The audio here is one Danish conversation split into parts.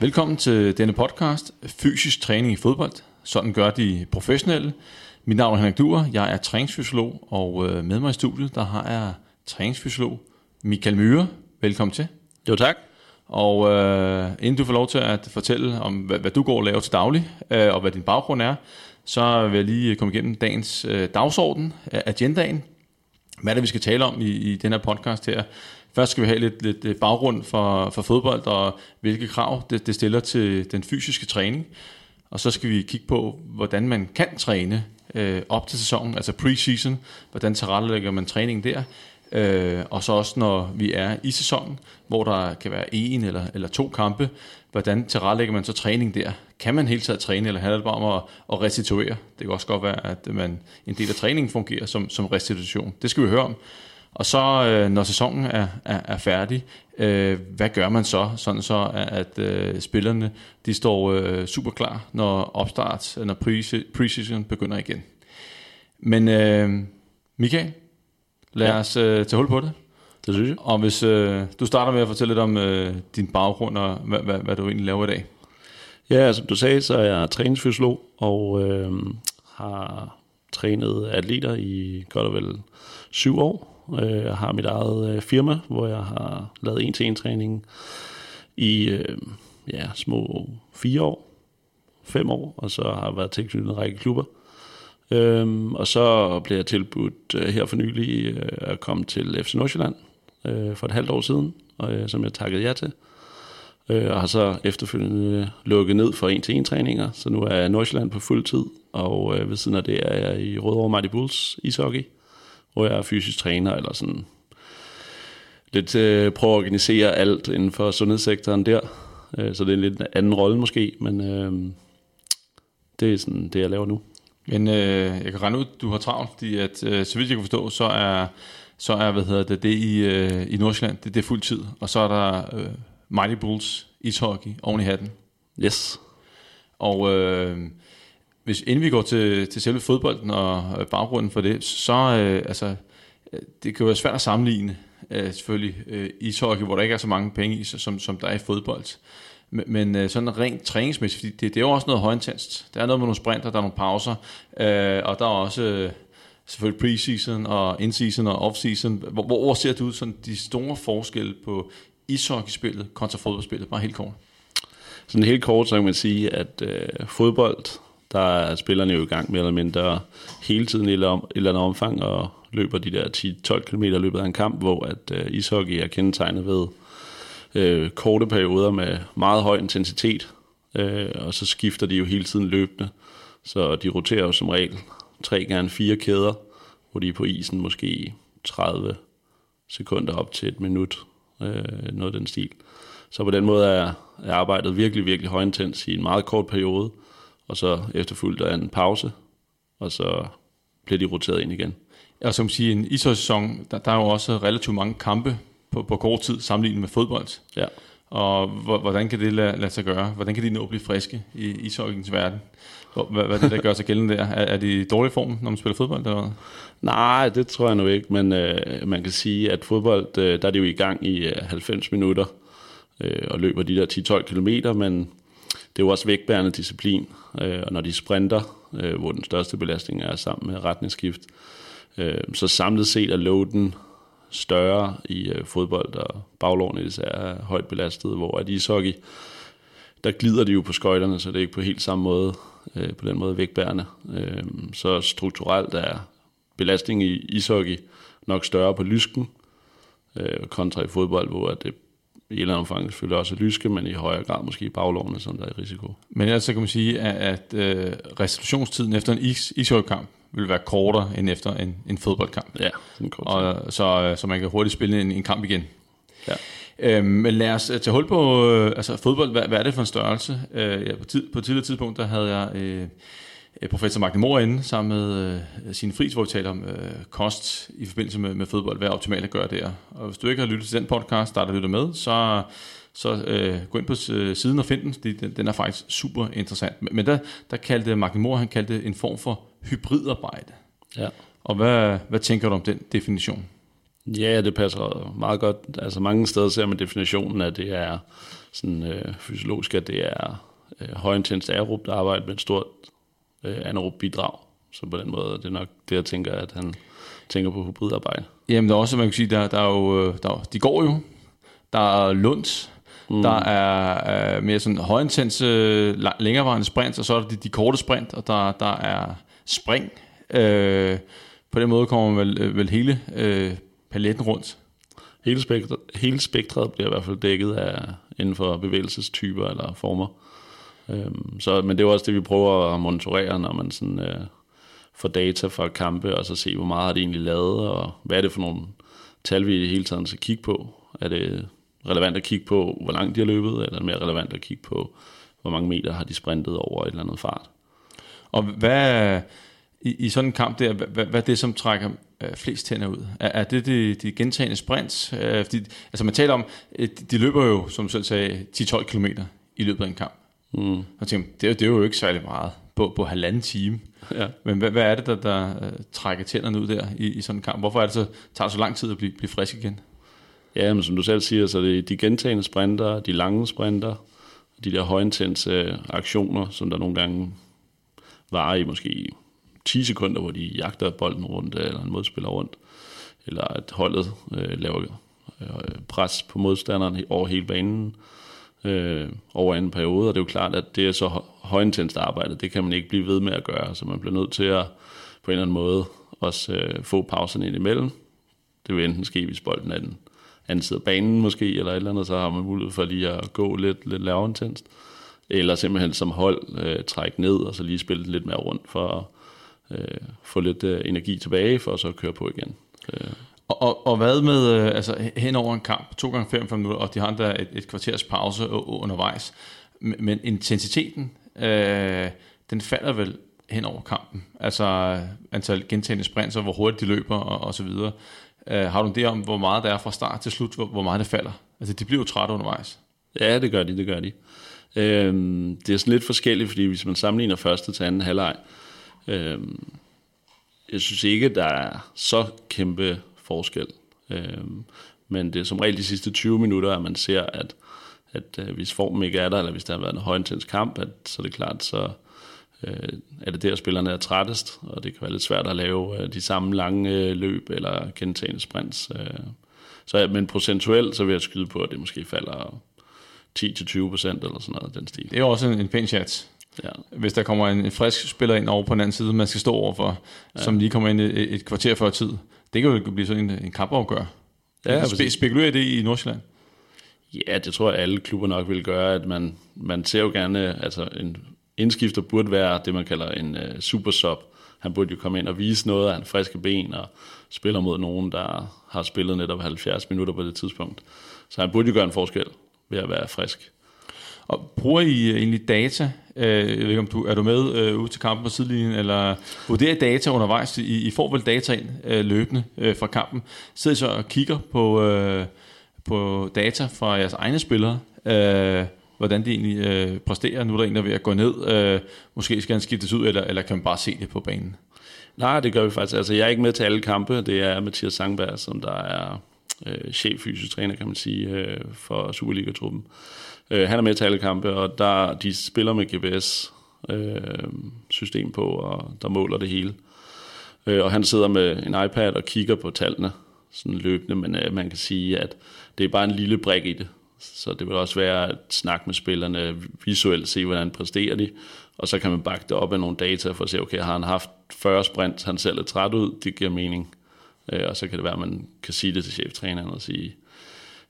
Velkommen til denne podcast, Fysisk Træning i Fodbold. Sådan gør de professionelle. Mit navn er Henrik Duer, jeg er træningsfysiolog, og øh, med mig i studiet, der har jeg træningsfysiolog Michael Myhre. Velkommen til. Jo tak. Og øh, inden du får lov til at fortælle om, hvad, hvad du går og laver til daglig, øh, og hvad din baggrund er, så vil jeg lige komme igennem dagens øh, dagsorden, agendaen. Hvad er det, vi skal tale om i, i den her podcast her? Først skal vi have lidt, lidt baggrund for, for fodbold, og hvilke krav det, det stiller til den fysiske træning. Og så skal vi kigge på, hvordan man kan træne øh, op til sæsonen, altså preseason. Hvordan tilrettelægger man træningen der? Øh, og så også når vi er i sæsonen, hvor der kan være en eller, eller to kampe, hvordan tilrettelægger man så træning der? Kan man hele tiden træne, eller handler det bare om at, at restituere? Det kan også godt være, at man, en del af træningen fungerer som, som restitution. Det skal vi høre om. Og så øh, når sæsonen er, er, er færdig, øh, hvad gør man så, sådan så at øh, spillerne de står øh, super klar, når opstart, når preseason begynder igen. Men øh, Michael, lad ja. os øh, tage hul på det. Det synes jeg. Og hvis øh, du starter med at fortælle lidt om øh, din baggrund og hvad, hvad, hvad du egentlig laver i dag. Ja, som du sagde, så er jeg træningsfysiolog og øh, har trænet atleter i godt og vel syv år. Øh, jeg har mit eget øh, firma, hvor jeg har lavet en-til-en-træning i øh, ja, små fire år, fem år, og så har jeg været tilknyttet en række klubber. Øhm, og så blev jeg tilbudt øh, her for nylig øh, at komme til FC Nordsjælland øh, for et halvt år siden, og, øh, som jeg takkede ja til. Øh, og har så efterfølgende øh, lukket ned for en-til-en-træninger, så nu er jeg Nordsjælland på fuld tid, og øh, ved siden af det er jeg i Rødovre Mighty Bulls ishockey, hvor jeg er fysisk træner, eller sådan lidt øh, prøver at organisere alt inden for sundhedssektoren der. Øh, så det er en lidt anden rolle måske, men øh, det er sådan det, jeg laver nu. Men øh, jeg kan regne ud, du har travlt, fordi at, øh, så vidt jeg kan forstå, så er, så er hvad hedder det, det i, øh, i Nordsjælland, det, det er fuld tid, og så er der øh, Mighty Bulls ishockey oven i hatten. Yes. Og øh, hvis inden vi går til, til selve fodbolden og baggrunden for det, så øh, altså, øh, det kan jo være svært at sammenligne øh, selvfølgelig øh, ishockey, hvor der ikke er så mange penge i, som, som der er i fodbold. Men, men øh, sådan rent træningsmæssigt, det, det er jo også noget højintenst. Der er noget med nogle sprinter, der er nogle pauser, øh, og der er også øh, selvfølgelig preseason og indseason og offseason. Hvor, hvor ser du sådan de store forskelle på ishockeyspillet kontra fodboldspillet? Bare helt kort. Sådan helt kort, så kan man sige, at øh, fodbold, der er spillerne jo i gang mere eller mindre hele tiden i et eller andet omfang, og løber de der 10-12 km i løbet af en kamp, hvor at øh, ishockey er kendetegnet ved øh, korte perioder med meget høj intensitet, øh, og så skifter de jo hele tiden løbende, så de roterer jo som regel tre gange fire kæder, hvor de er på isen måske 30 sekunder op til et minut, øh, noget af den stil. Så på den måde er, er arbejdet virkelig, virkelig højintens i en meget kort periode, og så efterfulgt af en pause, og så bliver de roteret ind igen. Og som siger, en ishockey-sæson, der, der er jo også relativt mange kampe på, på kort tid sammenlignet med fodbold. Ja. Og hvordan kan det lade, lade sig gøre? Hvordan kan de nå at blive friske i ishockeyens verden? Hvad, hvad er det, der gør sig gældende der? Er, er de i dårlig form, når man spiller fodbold? Eller hvad? Nej, det tror jeg nu ikke, men øh, man kan sige, at fodbold, øh, der er det jo i gang i øh, 90 minutter, øh, og løber de der 10-12 kilometer, men det er jo også vægtbærende disciplin, øh, og når de sprinter, øh, hvor den største belastning er sammen med retningsskift, øh, så samlet set er loaden større i øh, fodbold, og baglårene er højt belastet, hvor at ishockey, der glider de jo på skøjterne, så det er ikke på helt samme måde, øh, på den måde vægtbærende. Øh, så strukturelt er belastningen i ishockey nok større på lysken, øh, kontra i fodbold, hvor det i et eller andet omfang selvfølgelig også lyske, men i højere grad måske i baglårene, som der er i risiko. Men altså kan man sige, at, at øh, restitutionstiden efter en is, ishockeykamp vil være kortere end efter en, en fodboldkamp. Ja, en kort og, så, øh, så man kan hurtigt spille en, en kamp igen. Ja. Øhm, men lad os øh, tage hul på øh, altså fodbold. Hvad, hvad er det for en størrelse? Øh, ja, på, tid, på et tidligere tidspunkt, der havde jeg øh, professor Magne Mor inde sammen med øh, sine fris, hvor vi taler om øh, kost i forbindelse med, med fodbold. Hvad er optimalt at gøre der? Og hvis du ikke har lyttet til den podcast, der er der lytter med, så så øh, gå ind på øh, siden og find den, den, den er faktisk super interessant. Men der, der kaldte Magne Mor, han kaldte det en form for hybridarbejde. Ja. Og hvad, hvad tænker du om den definition? Ja, det passer meget godt. Altså mange steder ser man definitionen, at det er sådan øh, fysiologisk, at det er øh, højintens aerob, der arbejder med et stort øh, anaerob bidrag. Så på den måde det er nok det, jeg tænker, at han tænker på hybridarbejde. Jamen, der er også, man kan sige, der, der er jo, øh, der, de går jo. Der er Lunds, mm. der er øh, mere sådan højintense, længerevarende sprint, og så er der de, de korte sprint, og der, der er spring. Øh, på den måde kommer man vel, øh, vel hele øh, paletten rundt. Hele spektret, hele spektret bliver i hvert fald dækket af inden for bevægelsestyper eller former. Øhm, så, men det er også det, vi prøver at monitorere, når man sådan, øh, får data fra kampe, og så se, hvor meget har det egentlig lavet, og hvad er det for nogle tal, vi hele tiden skal kigge på. Er det relevant at kigge på, hvor langt de har løbet, eller er det mere relevant at kigge på, hvor mange meter har de sprintet over et eller andet fart. Og hvad i, i sådan en kamp der, hvad, hvad er det, som trækker øh, flest tænder ud? Er, er det de, de gentagende sprints? Øh, fordi, altså man taler om, øh, de løber jo, som du selv sagde, 10-12 km i løbet af en kamp. Mm. Og tænker, det, er, det er jo ikke særlig meget på, på halvanden time. Ja. Men hvad, hvad er det, der, der uh, trækker tænderne ud der i, i sådan en kamp? Hvorfor er det så, tager det så lang tid at blive, blive frisk igen? Ja, men som du selv siger, så det er de gentagende sprinter, de lange sprinter, de der højintense aktioner, som der nogle gange varer i måske 10 sekunder, hvor de jagter bolden rundt, eller en modspiller rundt, eller at holdet øh, laver øh, pres på modstanderen over hele banen øh, øh, over en periode, og det er jo klart, at det er så højintenst arbejde, det kan man ikke blive ved med at gøre, så man bliver nødt til at på en eller anden måde også øh, få pauserne ind imellem. Det vil enten ske, hvis bolden er den anden side af banen måske, eller et eller andet, så har man mulighed for lige at gå lidt, lidt lavere intenst. Eller simpelthen som hold øh, trække ned, og så lige spille lidt mere rundt for at øh, få lidt øh, energi tilbage, for at så køre på igen. Øh. Og, og, og hvad med øh, altså, hen over en kamp, 2 gange 5 minutter, og de har der et, et kvarters pause undervejs, men intensiteten, øh, den falder vel hen over kampen. Altså antal gentagende sprinter, hvor hurtigt de løber og, og så videre. Øh, har du en idé om, hvor meget der er fra start til slut, hvor, hvor meget det falder? Altså de bliver jo trætte undervejs. Ja, det gør de, det gør de. Øhm, det er sådan lidt forskelligt, fordi hvis man sammenligner første til anden halvleg, øhm, jeg synes ikke, der er så kæmpe forskel. Øhm, men det er som regel de sidste 20 minutter, at man ser, at, at øh, hvis formen ikke er der, eller hvis der har været en højintens kamp, at, så er det klart, så øh, er det der, spillerne er trættest, og det kan være lidt svært at lave øh, de samme lange øh, løb eller gentagende sprints. Øh. Så, men procentuelt, så vil jeg skyde på, at det måske falder 10-20 procent eller sådan noget den stil. Det er også en, en pæn chat. Ja. Hvis der kommer en, en frisk spiller ind over på den anden side, man skal stå overfor, ja. som lige kommer ind et, et kvarter før tid. Det kan jo blive sådan en, en kampafgør. Ja, Spe, spekulerer det i Nordsjælland? Ja, det tror jeg, alle klubber nok vil gøre, at man, man ser jo gerne, altså en indskifter burde være det, man kalder en uh, super sub. Han burde jo komme ind og vise noget af en friske ben og spiller mod nogen, der har spillet netop 70 minutter på det tidspunkt. Så han burde jo gøre en forskel ved at være frisk. Og bruger I egentlig data? Øh, jeg ved ikke, om du er du med øh, ud til kampen på sidelinjen, eller vurderer data undervejs? I, I får vel data ind øh, løbende øh, fra kampen. Sidder I så og kigger på, øh, på data fra jeres egne spillere? Øh, hvordan de egentlig øh, præsterer. Nu er der en, der er ved at gå ned. Øh, måske skal han skiftes ud, eller, eller kan man bare se det på banen? Nej, det gør vi faktisk. Altså, jeg er ikke med til alle kampe. Det er Mathias Sangberg, som der er øh, chef fysisk træner, kan man sige, øh, for Superliga-truppen. Øh, Øh, han er med til alle kampe, og der, de spiller med GPS-system øh, på, og der måler det hele. Øh, og han sidder med en iPad og kigger på tallene sådan løbende, men øh, man kan sige, at det er bare en lille brik i det. Så det vil også være at snakke med spillerne visuelt, se hvordan præsterer de, og så kan man bakke det op af nogle data for at se, okay, har han haft 40 sprint, han selv er træt ud, det giver mening. Øh, og så kan det være, at man kan sige det til cheftræneren og sige,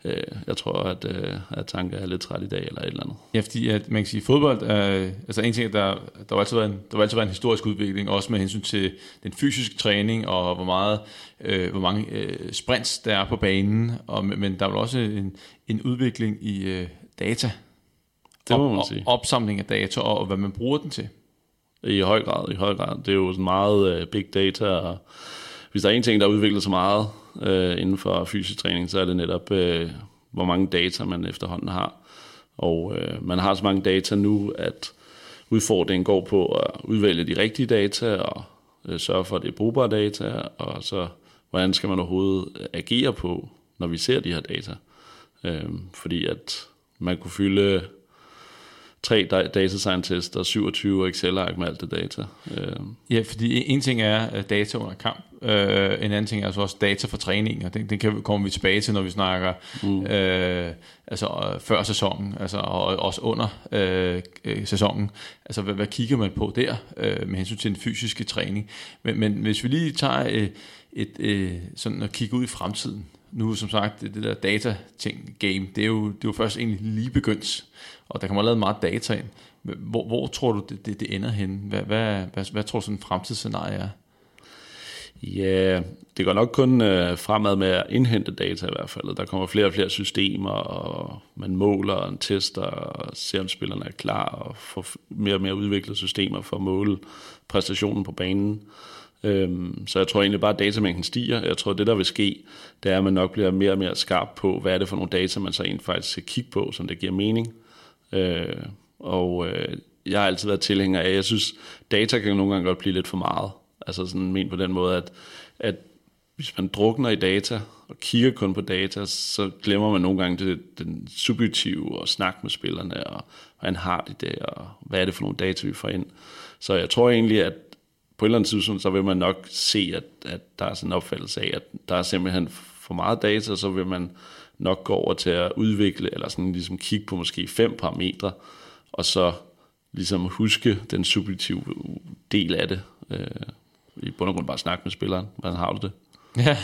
øh, jeg tror, at, øh, at Tanke er lidt træt i dag, eller et eller andet. Ja, fordi at man kan sige, fodbold, er, altså en ting, der, der har altid været en, der har altid været en historisk udvikling, også med hensyn til den fysiske træning, og hvor meget, øh, hvor mange øh, sprints der er på banen, og, men der er vel også en, en udvikling i øh, data. Det må man sige. Og opsamling af data, og, og hvad man bruger den til. I høj grad, i høj grad. Det er jo sådan meget uh, big data, og hvis der er en ting, der udvikler sig meget øh, inden for fysisk træning, så er det netop, øh, hvor mange data man efterhånden har. Og øh, man har så mange data nu, at udfordringen går på at udvælge de rigtige data, og øh, sørge for, at det er brugbare data, og så hvordan skal man overhovedet øh, agere på, når vi ser de her data. Øh, fordi at man kunne fylde tre data scientists og 27 Excel-ark med alt det data. Øh. Ja, fordi en ting er data under kamp, øh, en anden ting er altså også data for træning, og det, det kan, kommer vi tilbage til, når vi snakker mm. øh, altså, før sæsonen, altså, og også under øh, sæsonen. Altså, hvad, hvad kigger man på der øh, med hensyn til den fysiske træning? Men, men hvis vi lige tager øh, et, øh, sådan at kigge ud i fremtiden, nu som sagt, det, det der data-ting game, det er, jo, det er jo først egentlig lige begyndt, og der kommer lavet meget data ind. Hvor, hvor tror du, det, det, det ender hen? Hvad, hvad, hvad, hvad tror du sådan en fremtidsscenarie er? Ja, det går nok kun øh, fremad med at indhente data i hvert fald. Der kommer flere og flere systemer, og man måler og tester og ser, om spillerne er klar, og får mere og mere udviklede systemer for at måle præstationen på banen. Øhm, så jeg tror egentlig bare, at datamængden stiger. Jeg tror, det der vil ske, det er, at man nok bliver mere og mere skarp på, hvad er det for nogle data, man så egentlig faktisk skal kigge på, som det giver mening. Øh, og øh, jeg har altid været tilhænger af, jeg synes, data kan nogle gange godt blive lidt for meget. Altså sådan men på den måde, at, at hvis man drukner i data og kigger kun på data, så glemmer man nogle gange det, den subjektive og snak med spillerne, og hvordan har de det, og hvad er det for nogle data, vi får ind. Så jeg tror egentlig, at på et eller andet tidspunkt, så vil man nok se, at, at der er sådan en opfattelse af, at der er simpelthen for meget data, så vil man nok går over til at udvikle, eller sådan ligesom kigge på måske fem parametre, og så ligesom huske den subjektive del af det. Øh, I bund og grund bare snakke med spilleren. Hvordan har du det? Ja,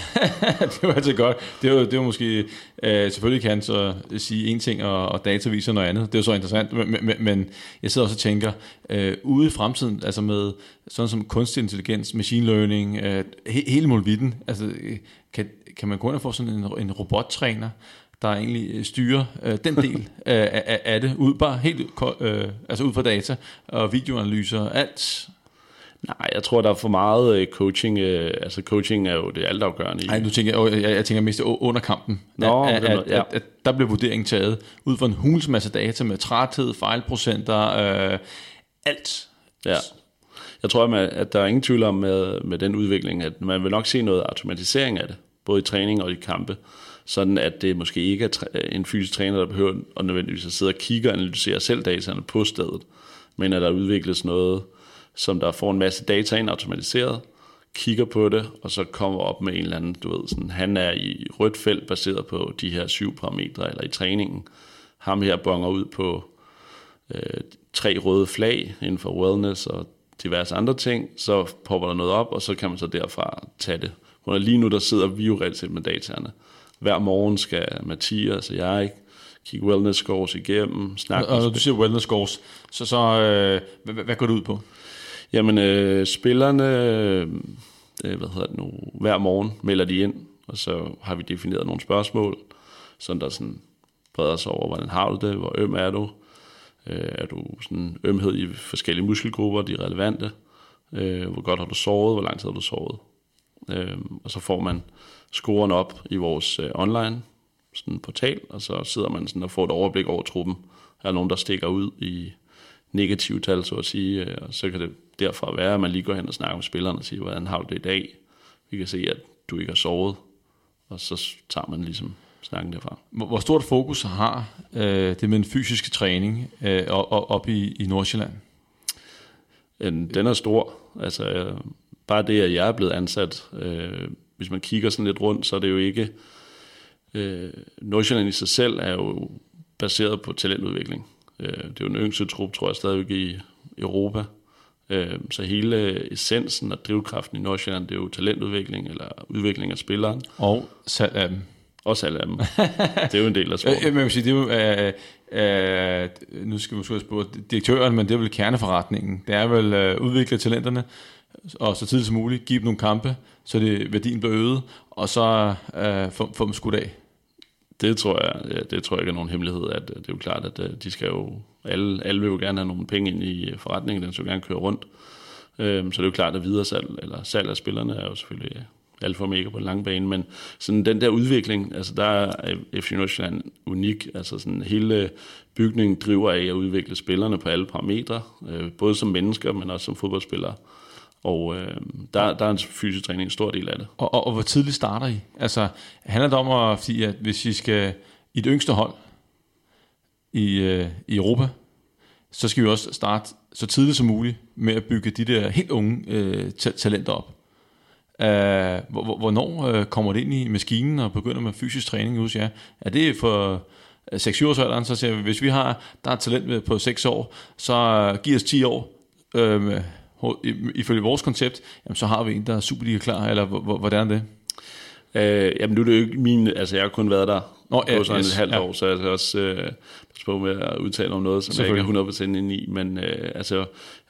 det var altid godt. Det var, det var måske, øh, selvfølgelig kan han så sige en ting, og, og data viser noget andet. Det er jo så interessant, men, men, men jeg sidder også og tænker, øh, ude i fremtiden, altså med sådan som kunstig intelligens, machine learning, øh, he, hele muligheden, altså kan, kan man og få sådan en, en robottræner, der egentlig styrer øh, den del af, af, af det, ud, bare helt, øh, altså ud fra data og videoanalyser, alt Nej, jeg tror, der er for meget øh, coaching. Øh, altså coaching er jo det altafgørende. Nej, du tænker, jeg, jeg tænker mest under kampen. Nå, at, at, ja. at, at, der bliver vurderingen taget ud fra en hulens masse data med træthed, fejlprocenter, øh, alt. Ja. Jeg tror, at der er ingen tvivl om med, med den udvikling, at man vil nok se noget automatisering af det, både i træning og i kampe, sådan at det måske ikke er en fysisk træner, der behøver at nødvendigvis at sidde og kigge og analysere selv dataene på stedet, men at der udvikles noget, som der får en masse data ind automatiseret, kigger på det, og så kommer op med en eller anden, du ved, sådan, han er i rødt felt baseret på de her syv parametre, eller i træningen. Ham her bonger ud på øh, tre røde flag inden for wellness og diverse andre ting, så popper der noget op, og så kan man så derfra tage det. Og lige nu, der sidder vi jo reelt set med dataerne. Hver morgen skal Mathias og jeg kigge wellness scores igennem, snakke Og når du siger wellness scores, så, så øh, hvad, hvad går det ud på? Jamen, øh, spillerne, øh, hvad hedder det nu, hver morgen melder de ind, og så har vi defineret nogle spørgsmål, sådan der sådan breder sig over, hvordan har du det, hvor øm er du, øh, er du sådan ømhed i forskellige muskelgrupper, de er relevante, øh, hvor godt har du sovet, hvor lang tid har du sovet. Øh, og så får man scoren op i vores øh, online sådan portal, og så sidder man sådan og får et overblik over truppen. Er der nogen, der stikker ud i negative tal, så at sige, øh, og så kan det derfor være, at man lige går hen og snakker med spilleren og siger, hvordan har du det i dag? Vi kan se, at du ikke har sovet, og så tager man ligesom snakken derfra. Hvor stort fokus har øh, det med den fysiske træning øh, op i, i Nordsjælland? Den er stor. Altså, øh, bare det, at jeg er blevet ansat, øh, hvis man kigger sådan lidt rundt, så er det jo ikke... Øh, Nordsjælland i sig selv er jo baseret på talentudvikling. Øh, det er jo en yngste trup, tror jeg, stadigvæk i Europa. Øh, så hele essensen og drivkraften i Nordsjælland, det er jo talentudvikling eller udvikling af spilleren. Og salg af dem. Og salg af dem. det er jo en del af sporten. Øh, man sige, det er jo, øh, øh, nu skal vi måske spørge direktøren, men det er vel kerneforretningen. Det er vel øh, udvikle talenterne, og så tidligt som muligt give dem nogle kampe, så det, værdien bliver øget, og så øh, få, få dem skudt af. Det tror jeg, ja, det tror jeg ikke er nogen hemmelighed, at øh, det er jo klart, at øh, de skal jo, alle, alle vil jo gerne have nogle penge ind i øh, forretningen, den skal jo gerne køre rundt. Øhm, så det er jo klart, at videre salg, eller salg af spillerne er jo selvfølgelig alt for mega på den lange bane, men sådan den der udvikling, altså der er FC Nordsjælland unik, altså sådan hele bygningen driver af at udvikle spillerne på alle parametre, øh, både som mennesker, men også som fodboldspillere. Og øh, der, der er en fysisk træning en stor del af det. Og, og, og hvor tidligt starter I? Altså, handler det om, at, fordi at hvis I skal i det yngste hold i, øh, i Europa, så skal vi også starte så tidligt som muligt med at bygge de der helt unge øh, ta- talenter op. Uh, hvor- hvornår øh, kommer det ind i maskinen og begynder med fysisk træning hos jer? Er det for 6 års alderen, så siger vi, hvis vi har, der er talent med på 6 år, så øh, giv os 10 år, øh, i- ifølge vores koncept, jamen, så har vi en, der er Superliga klar, eller hvor- hvor- hvordan er det? Øh, jamen nu er det jo ikke min, altså jeg har kun været der Nå, Nå, ja, på sådan yes, et halvt ja. år, så jeg skal også øh, passe på med at udtale om noget, som jeg ikke er 100% inde i, men øh, altså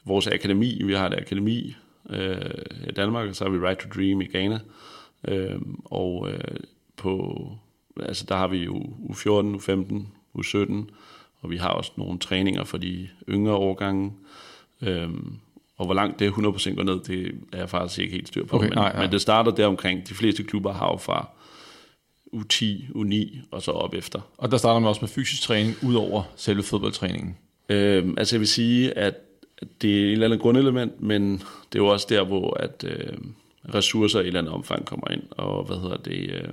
vores akademi, vi har et akademi øh, i Danmark, og så har vi Right to Dream i Ghana, øh, og øh, på, altså der har vi jo U14, U15, U17, og vi har også nogle træninger for de yngre årgange, øh, og hvor langt det 100% går ned, det er jeg faktisk ikke helt styr på, Okay, men, nej, nej. men det starter der omkring, de fleste klubber har jo fra U10, U9 og så op efter. Og der starter man også med fysisk træning, ud over selve fodboldtræningen. Øhm, altså jeg vil sige, at det er et eller andet grundelement, men det er jo også der, hvor at, øh, ressourcer i et eller andet omfang kommer ind. Og hvad hedder det? Øh,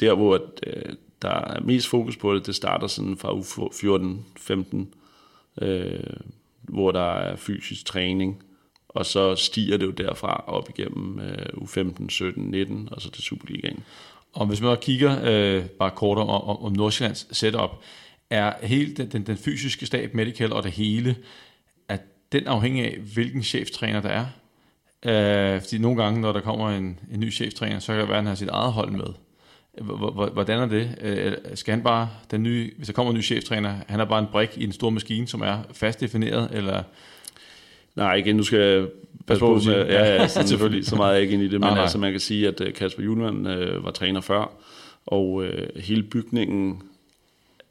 der, hvor at, øh, der er mest fokus på det, det starter sådan fra u 14-15, øh, hvor der er fysisk træning, og så stiger det jo derfra op igennem øh, u 15, 17, 19, og så til Superligaen. Og hvis man kigger øh, bare kort om, om, om Nordsjællands setup, er hele den, den, den fysiske stab, medical og det hele, at den afhængig af, hvilken cheftræner der er. Øh, fordi nogle gange, når der kommer en, en ny cheftræner, så kan det være, at han har sit eget hold med. Hvordan er det? Øh, Skal han bare, den nye, hvis der kommer en ny cheftræner, han er bare en brik i en stor maskine, som er fast defineret, eller Nej, igen, nu skal jeg passe på, med, ja, Ja, sådan, selvfølgelig. så meget er jeg ikke ind i det, men Nej, nej. altså man kan sige, at øh, Kasper Julemand øh, var træner før, og øh, hele bygningen,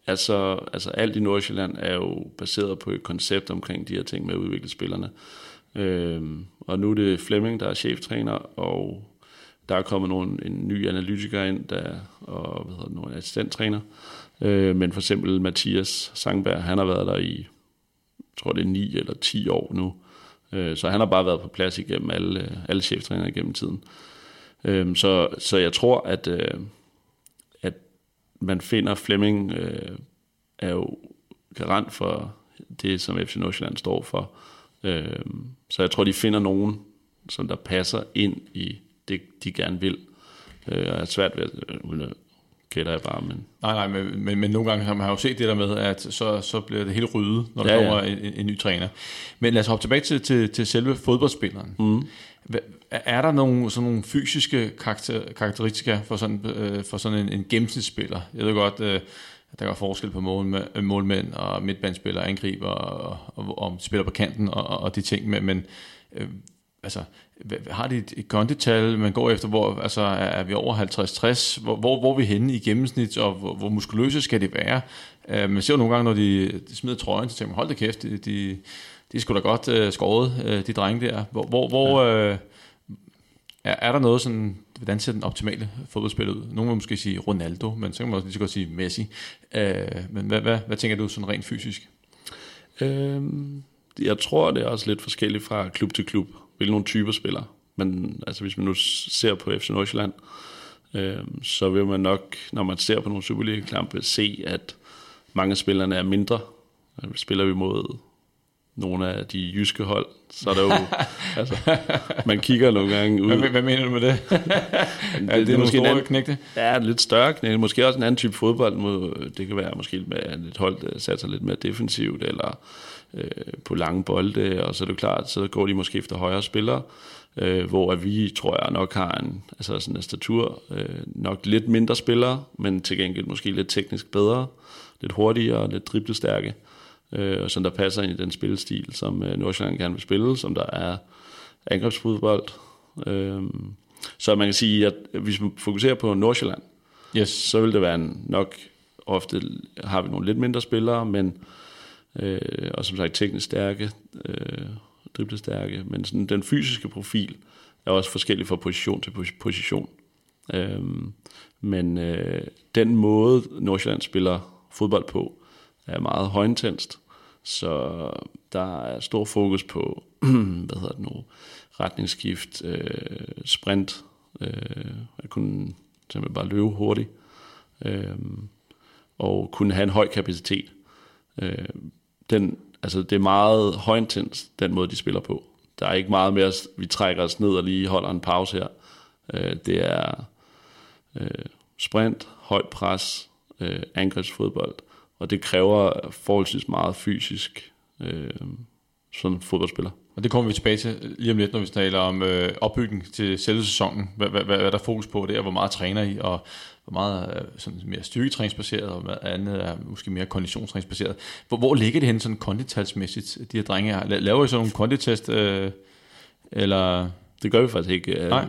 altså, altså alt i Nordsjælland er jo baseret på et koncept omkring de her ting med at udvikle spillerne. Øh, og nu er det Flemming, der er cheftræner, og der er kommet nogen, en ny analytiker ind, der, og hvad hedder det, nogle assistenttræner. Øh, men for eksempel Mathias Sangberg, han har været der i, jeg tror det er 9 eller 10 år nu. Øh, Så han har bare været på plads igennem alle, øh, alle cheftræner igennem tiden. Øh, Så, så jeg tror, at, øh, at man finder Flemming øh, er jo garant for det, som FC Nordsjælland står for. Øh, Så jeg tror, de finder nogen, som der passer ind i det, de gerne vil. Øh, Og jeg er svært ved uden at gætter jeg bare, men Nej, nej, men, men, men nogle gange har man jo set det der med, at så, så bliver det helt ryddet, når der Ja, ja, ja. kommer en, en, ny træner. Men lad os hoppe tilbage til, til, til selve fodboldspilleren. mm. Er der nogle, sådan nogle fysiske karakter, karakteristika for sådan, øh, for sådan en, en gennemsnitsspiller? Jeg ved godt, øh, at der er forskel på målmænd, målmænd og midtbanespillere, angriber og, og, og spiller på kanten og, og, og de ting, men, men øh, altså, har de et, kondital, man går efter, hvor altså, er, vi over 50-60? Hvor, hvor, hvor er vi henne i gennemsnit, og hvor, hvor muskuløse skal det være? Uh, man ser jo nogle gange, når de, de smider trøjen, så tænker man, hold da kæft, de, de, de er sgu da godt uh, skåret, uh, de drenge der. Hvor, hvor, hvor uh, er, er der noget sådan, hvordan ser den optimale fodboldspiller ud? Nogle vil måske sige Ronaldo, men så kan man også lige så godt sige Messi. Uh, men hvad, hvad, hvad tænker du sådan rent fysisk? Øhm, jeg tror, det er også lidt forskelligt fra klub til klub, hvilke nogle typer spiller. Men altså, hvis man nu ser på FC Nordsjælland, øhm, så vil man nok, når man ser på nogle Superliga-kampe, se, at mange af spillerne er mindre. Øh, Spiller vi mod nogle af de jyske hold, så er der jo, altså, man kigger nogle gange ud. Hvad, hvad mener du med det? det, er det, det er måske en anden- knægte? Ja, lidt større knæ. Måske også en anden type fodbold. Må- Det kan være måske med et hold, der satser lidt mere defensivt, eller øh, på lange bolde, og så er det klart, så går de måske efter højere spillere, øh, hvor at vi, tror jeg, nok har en, altså sådan en statur, øh, nok lidt mindre spillere, men til gengæld måske lidt teknisk bedre, lidt hurtigere, lidt driblestærke, øh, og sådan der passer ind i den spillestil, som øh, Nordsjælland gerne vil spille, som der er angrebsfodbold. Øh, så man kan sige, at hvis man fokuserer på Nordsjælland, Yes. så vil det være en, nok ofte har vi nogle lidt mindre spillere, men øh, og som sagt teknisk stærke, øh, driblestærke, men sådan, den fysiske profil er også forskellig fra position til position. Øh, men øh, den måde Nordsjælland spiller fodbold på er meget højintenst, så der er stor fokus på, hvad hedder det nu, retningsskift, øh, sprint, øh, at kunne simpelthen bare løbe hurtigt, øh, og kunne have en høj kapacitet. Øh, den, altså det er meget højintens, den måde, de spiller på. Der er ikke meget mere, vi trækker os ned og lige holder en pause her. Øh, det er øh, sprint, højt pres, øh, angrebsfodbold, og det kræver forholdsvis meget fysisk øh, sådan en fodboldspiller. Og det kommer vi tilbage til lige om lidt, når vi taler om øh, opbygning til selve sæsonen. Hvad, hvad, hvad er der fokus på der? Hvor meget træner I, og hvor meget er sådan mere styrketræningsbaseret, og andet er måske mere konditionstræningsbaseret. Hvor, hvor ligger det hen sådan konditalsmæssigt, de her drenge her? Laver I sådan nogle konditest, øh, eller... Det gør vi faktisk ikke. Øh, Nej.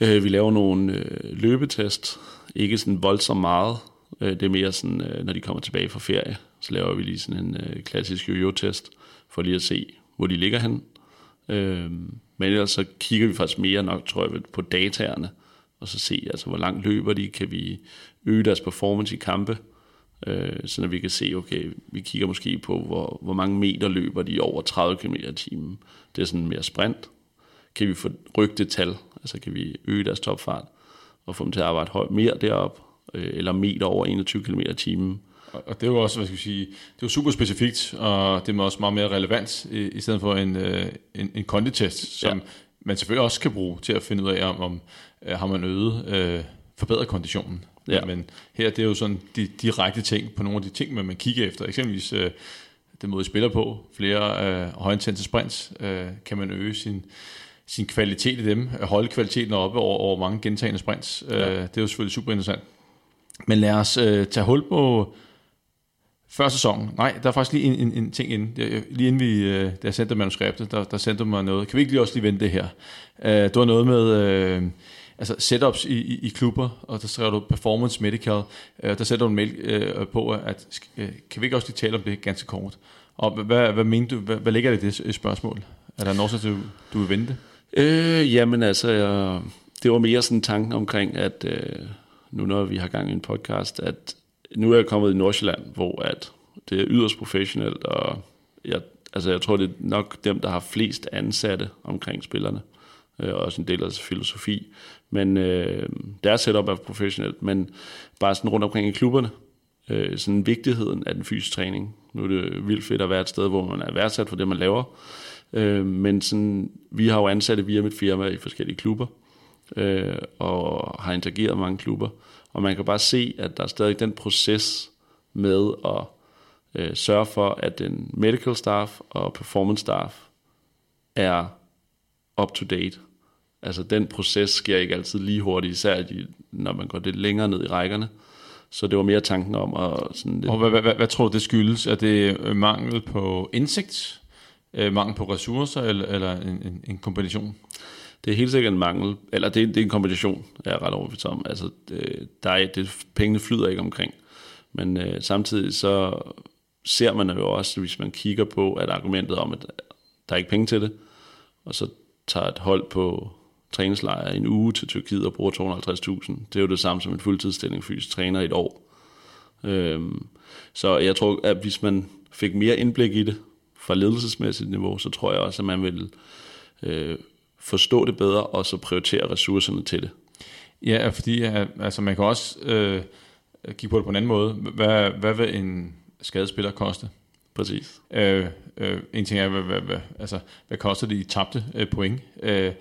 Øh, vi laver nogle øh, løbetest, ikke sådan voldsomt meget. Øh, det er mere sådan, øh, når de kommer tilbage fra ferie, så laver vi lige sådan en øh, klassisk jojo-test, for lige at se, hvor de ligger hen. Øh, men ellers så kigger vi faktisk mere nok, tror jeg, på dataerne, og så se, altså, hvor langt løber de, kan vi øge deres performance i kampe, øh, så vi kan se, okay, vi kigger måske på, hvor, hvor mange meter løber de over 30 km i timen. Det er sådan mere sprint. Kan vi få rykke det tal, altså kan vi øge deres topfart, og få dem til at arbejde højt mere derop, øh, eller meter over 21 km i timen. Og det er jo også, hvad skal vi sige, det er super specifikt, og det er også meget mere relevant, i, i stedet for en, øh, en, en konditest, som ja. man selvfølgelig også kan bruge til at finde ud af, om, om øh, har man øget, øh, forbedret konditionen. Ja. Men her det er jo sådan de direkte ting på nogle af de ting, man, man kigger efter. Eksempelvis øh, den måde, I spiller på, flere øh, højintense sprints, øh, kan man øge sin, sin kvalitet i dem, holde kvaliteten oppe over, over mange gentagende sprints. Ja. Øh, det er jo selvfølgelig super interessant. Men lad os øh, tage hul på før sæsonen. Nej, der er faktisk lige en, en, en ting inden. Lige inden vi, øh, da jeg sendte manuskriptet, der, der sendte mig noget. Kan vi ikke lige også lige vente det her? Øh, det var noget med øh, altså setups i, i, i klubber, og der skriver du performance medical. Øh, der sætter du en mail øh, på, at øh, kan vi ikke også lige tale om det ganske kort? Og hvad, hvad mener du, hvad, hvad ligger det i det øh, spørgsmål? Er der noget, du, du vil vente? Øh, jamen altså, jeg, det var mere sådan en tanke omkring, at øh, nu når vi har gang i en podcast, at nu er jeg kommet i Nordsjælland, hvor at det er yderst professionelt, og jeg, altså jeg tror, det er nok dem, der har flest ansatte omkring spillerne, øh, og også en del af deres filosofi. Men øh, deres setup er professionelt, men bare sådan rundt omkring i klubberne, øh, sådan vigtigheden af den fysiske træning. Nu er det vildt fedt at være et sted, hvor man er værdsat for det, man laver. Øh, men sådan, vi har jo ansatte via mit firma i forskellige klubber, øh, og har interageret med mange klubber. Og man kan bare se, at der er stadig den proces med at øh, sørge for, at den medical staff og performance staff er up to date. Altså den proces sker ikke altid lige hurtigt, især når man går lidt længere ned i rækkerne. Så det var mere tanken om at... Sådan lidt... Og hvad, hvad, hvad, hvad tror du, det skyldes? Er det øh, mangel på indsigt? Øh, mangel på ressourcer, eller, eller en, en, en kombination? Det er helt sikkert en mangel, eller det, det er en kombination, jeg er ret overbevist om. Altså, det, der er, det, pengene flyder ikke omkring. Men øh, samtidig så ser man jo også, hvis man kigger på, at argumentet om, at der er ikke penge til det, og så tager et hold på træningslejr en uge til Tyrkiet og bruger 250.000. Det er jo det samme som en fuldtidsstilling fysisk træner i et år. Øhm, så jeg tror, at hvis man fik mere indblik i det fra ledelsesmæssigt niveau, så tror jeg også, at man vil øh, forstå det bedre, og så prioritere ressourcerne til det. Ja, fordi altså, man kan også øh, kigge på det på en anden måde. Hvad, hvad vil en skadespiller koste? Præcis. Øh, øh, en ting er, hvad, hvad, hvad, altså, hvad koster det i tabte øh, point? Øh,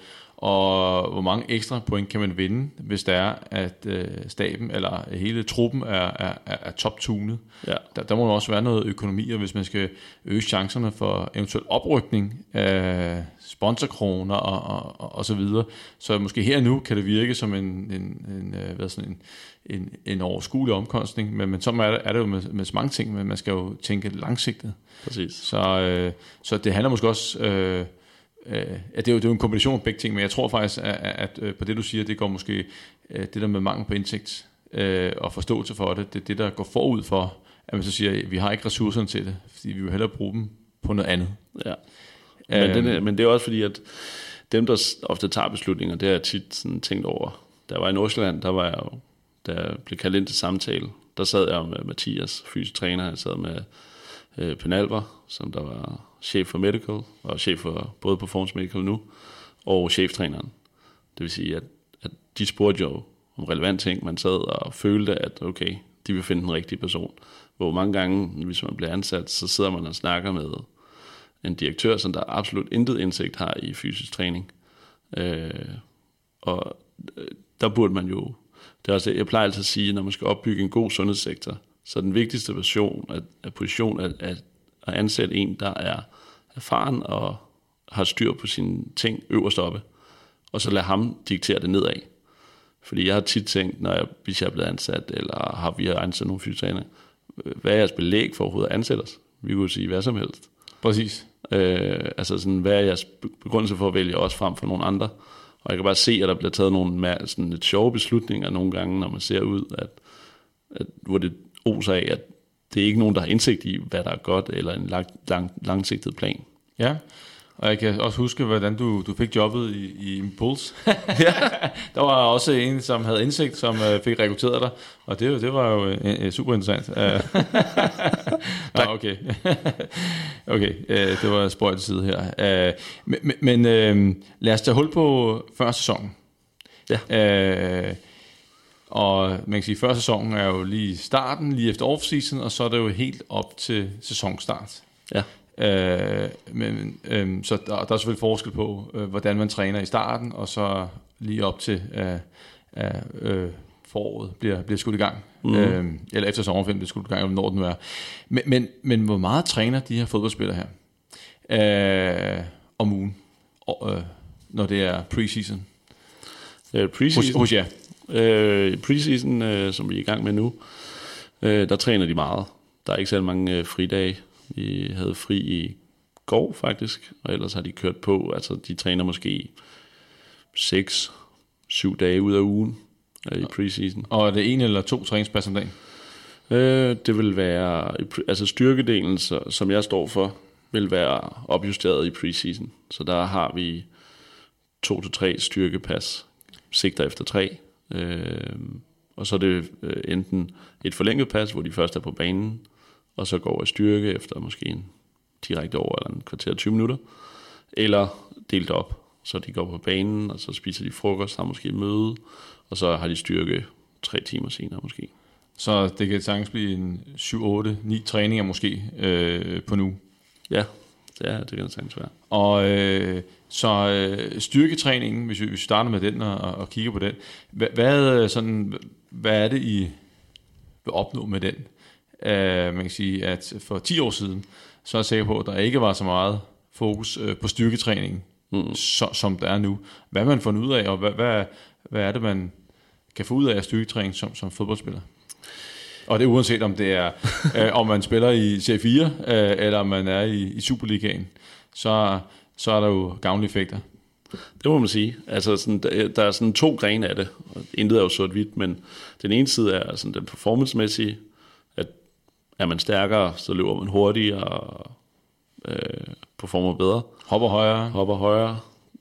og hvor mange ekstra point kan man vinde, hvis det er, at øh, staben eller hele truppen er, er, er, top-tunet. Ja. Der, der må også være noget økonomi, og hvis man skal øge chancerne for eventuel oprykning af sponsorkroner og, og, og, og så videre, så måske her nu kan det virke som en, en, en, øh, hvad sådan en, en, en overskuelig omkostning, men, men så er det, er det jo med, med så mange ting, men man skal jo tænke langsigtet. Præcis. Så, øh, så det handler måske også... Øh, øh, ja, det, er jo, det er jo en kombination af begge ting, men jeg tror faktisk, at, at, at øh, på det du siger, det går måske, øh, det der med mangel på indsigt øh, og forståelse for det, det er det, der går forud for, at man så siger, at vi har ikke ressourcerne til det, fordi vi vil hellere bruge dem på noget andet. Ja. Men, øhm, den, men det er også fordi, at dem, der ofte tager beslutninger, det har jeg tit sådan tænkt over. Da jeg var i Nordsjælland, der var jeg jo, da jeg blev kaldt ind til samtale, der sad jeg med Mathias, fysisk træner, jeg sad med øh, Penalver, som der var chef for medical, og chef for både Performance Medical nu, og cheftræneren. Det vil sige, at, at de spurgte jo om relevant ting. Man sad og følte, at okay, de vil finde den rigtige person. Hvor mange gange, hvis man bliver ansat, så sidder man og snakker med en direktør, som der absolut intet indsigt har i fysisk træning. Øh, og øh, der burde man jo, det er også jeg plejer altid at sige, når man skal opbygge en god sundhedssektor, så den vigtigste version af, af position af, at, at ansætte en, der er erfaren og har styr på sine ting øverst oppe, og så lade ham diktere det nedad. Fordi jeg har tit tænkt, når jeg, hvis jeg er blevet ansat, eller har vi har ansat nogle fysiotræner, hvad er jeres belæg for overhovedet at ansætte os? Vi kunne sige hvad som helst. Præcis. Øh, altså sådan, hvad er jeres begrundelse for at vælge os frem for nogle andre? Og jeg kan bare se, at der bliver taget nogle sådan lidt sjove beslutninger nogle gange, når man ser ud, at, at hvor det oser af, at det er ikke nogen, der har indsigt i, hvad der er godt, eller en lang, lang, langsigtet plan. Ja, og jeg kan også huske, hvordan du, du fik jobbet i, i Impuls. ja. der var også en, som havde indsigt, som uh, fik rekrutteret dig, og det, det var jo uh, super interessant. Ah, okay. okay, uh, det var spøjt side her. Uh, men men uh, lad os tage hul på første sæson. Ja. Uh, og man kan sige, at første sæson er jo lige starten, lige efter off-season, og så er det jo helt op til sæsonstart. Ja. Øh, men, øh, så der, der er selvfølgelig forskel på, øh, hvordan man træner i starten, og så lige op til øh, øh, foråret bliver, bliver skudt i gang. Mm. Øh, eller efter sommerferien bliver skudt i gang, eller når den nu er. Men, men, men hvor meget træner de her fodboldspillere her øh, om ugen, og, øh, når det er preseason? Øh, preseason? Hos, hos jer? Øh, preseason, øh, som vi er i gang med nu, øh, der træner de meget. Der er ikke så mange øh, fridage. Vi havde fri i går faktisk, og ellers har de kørt på. Altså, de træner måske 6 7 dage ud af ugen øh, i preseason. Og er det en eller to træningspas om dagen? Øh, det vil være, altså styrkedelen, så, som jeg står for, vil være opjusteret i preseason. Så der har vi to til tre styrkepas, sigter efter tre. Øh, og så er det øh, enten et forlænget pas, hvor de først er på banen, og så går jeg styrke efter måske en direkte over eller en kvarter 20 minutter, eller delt op, så de går på banen, og så spiser de frokost, har måske møde, og så har de styrke tre timer senere måske. Så det kan sagtens blive en 7, 8, 9 træninger måske øh, på nu? Ja, det, er, det kan det sagtens være. Og øh, så øh, styrketræningen, hvis vi, hvis vi starter med den og, og kigger på den, hvad, hvad, sådan, hvad er det, I vil opnå med den? Uh, man kan sige, at for 10 år siden, så er jeg sikker på, at der ikke var så meget fokus uh, på styrketræning, mm. så, som der er nu. Hvad man får ud af, og hvad, hvad, hvad er det, man kan få ud af styrketræning som, som fodboldspiller? Og det er uanset om det er, uh, om man spiller i C4, uh, eller om man er i, i Superligaen, så, så er der jo gavnlige effekter. Det må man sige. Altså, sådan, der, der er sådan to grene af det. Intet er jo sort-hvidt, men den ene side er sådan den performancemæssige, er man stærkere, så løber man hurtigere og øh, performer bedre. Hopper højere. Hopper højere,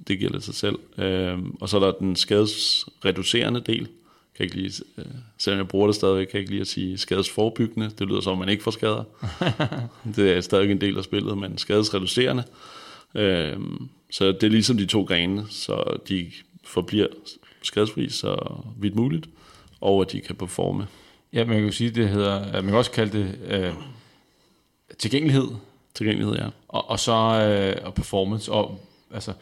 det giver lidt sig selv. Øh, og så er der den skadesreducerende del. Kan ikke lige, øh, selvom jeg bruger det stadigvæk, kan jeg ikke lige at sige skadesforbyggende. Det lyder som, man ikke får skader. det er stadig en del af spillet, men skadesreducerende. Øh, så det er ligesom de to grene, så de forbliver skadesfri så vidt muligt, og at de kan performe Ja, man kan jo sige, det hedder, man kan også kalde det øh, tilgængelighed. Tilgængelighed, ja. Og, og så øh, og performance. Og, altså,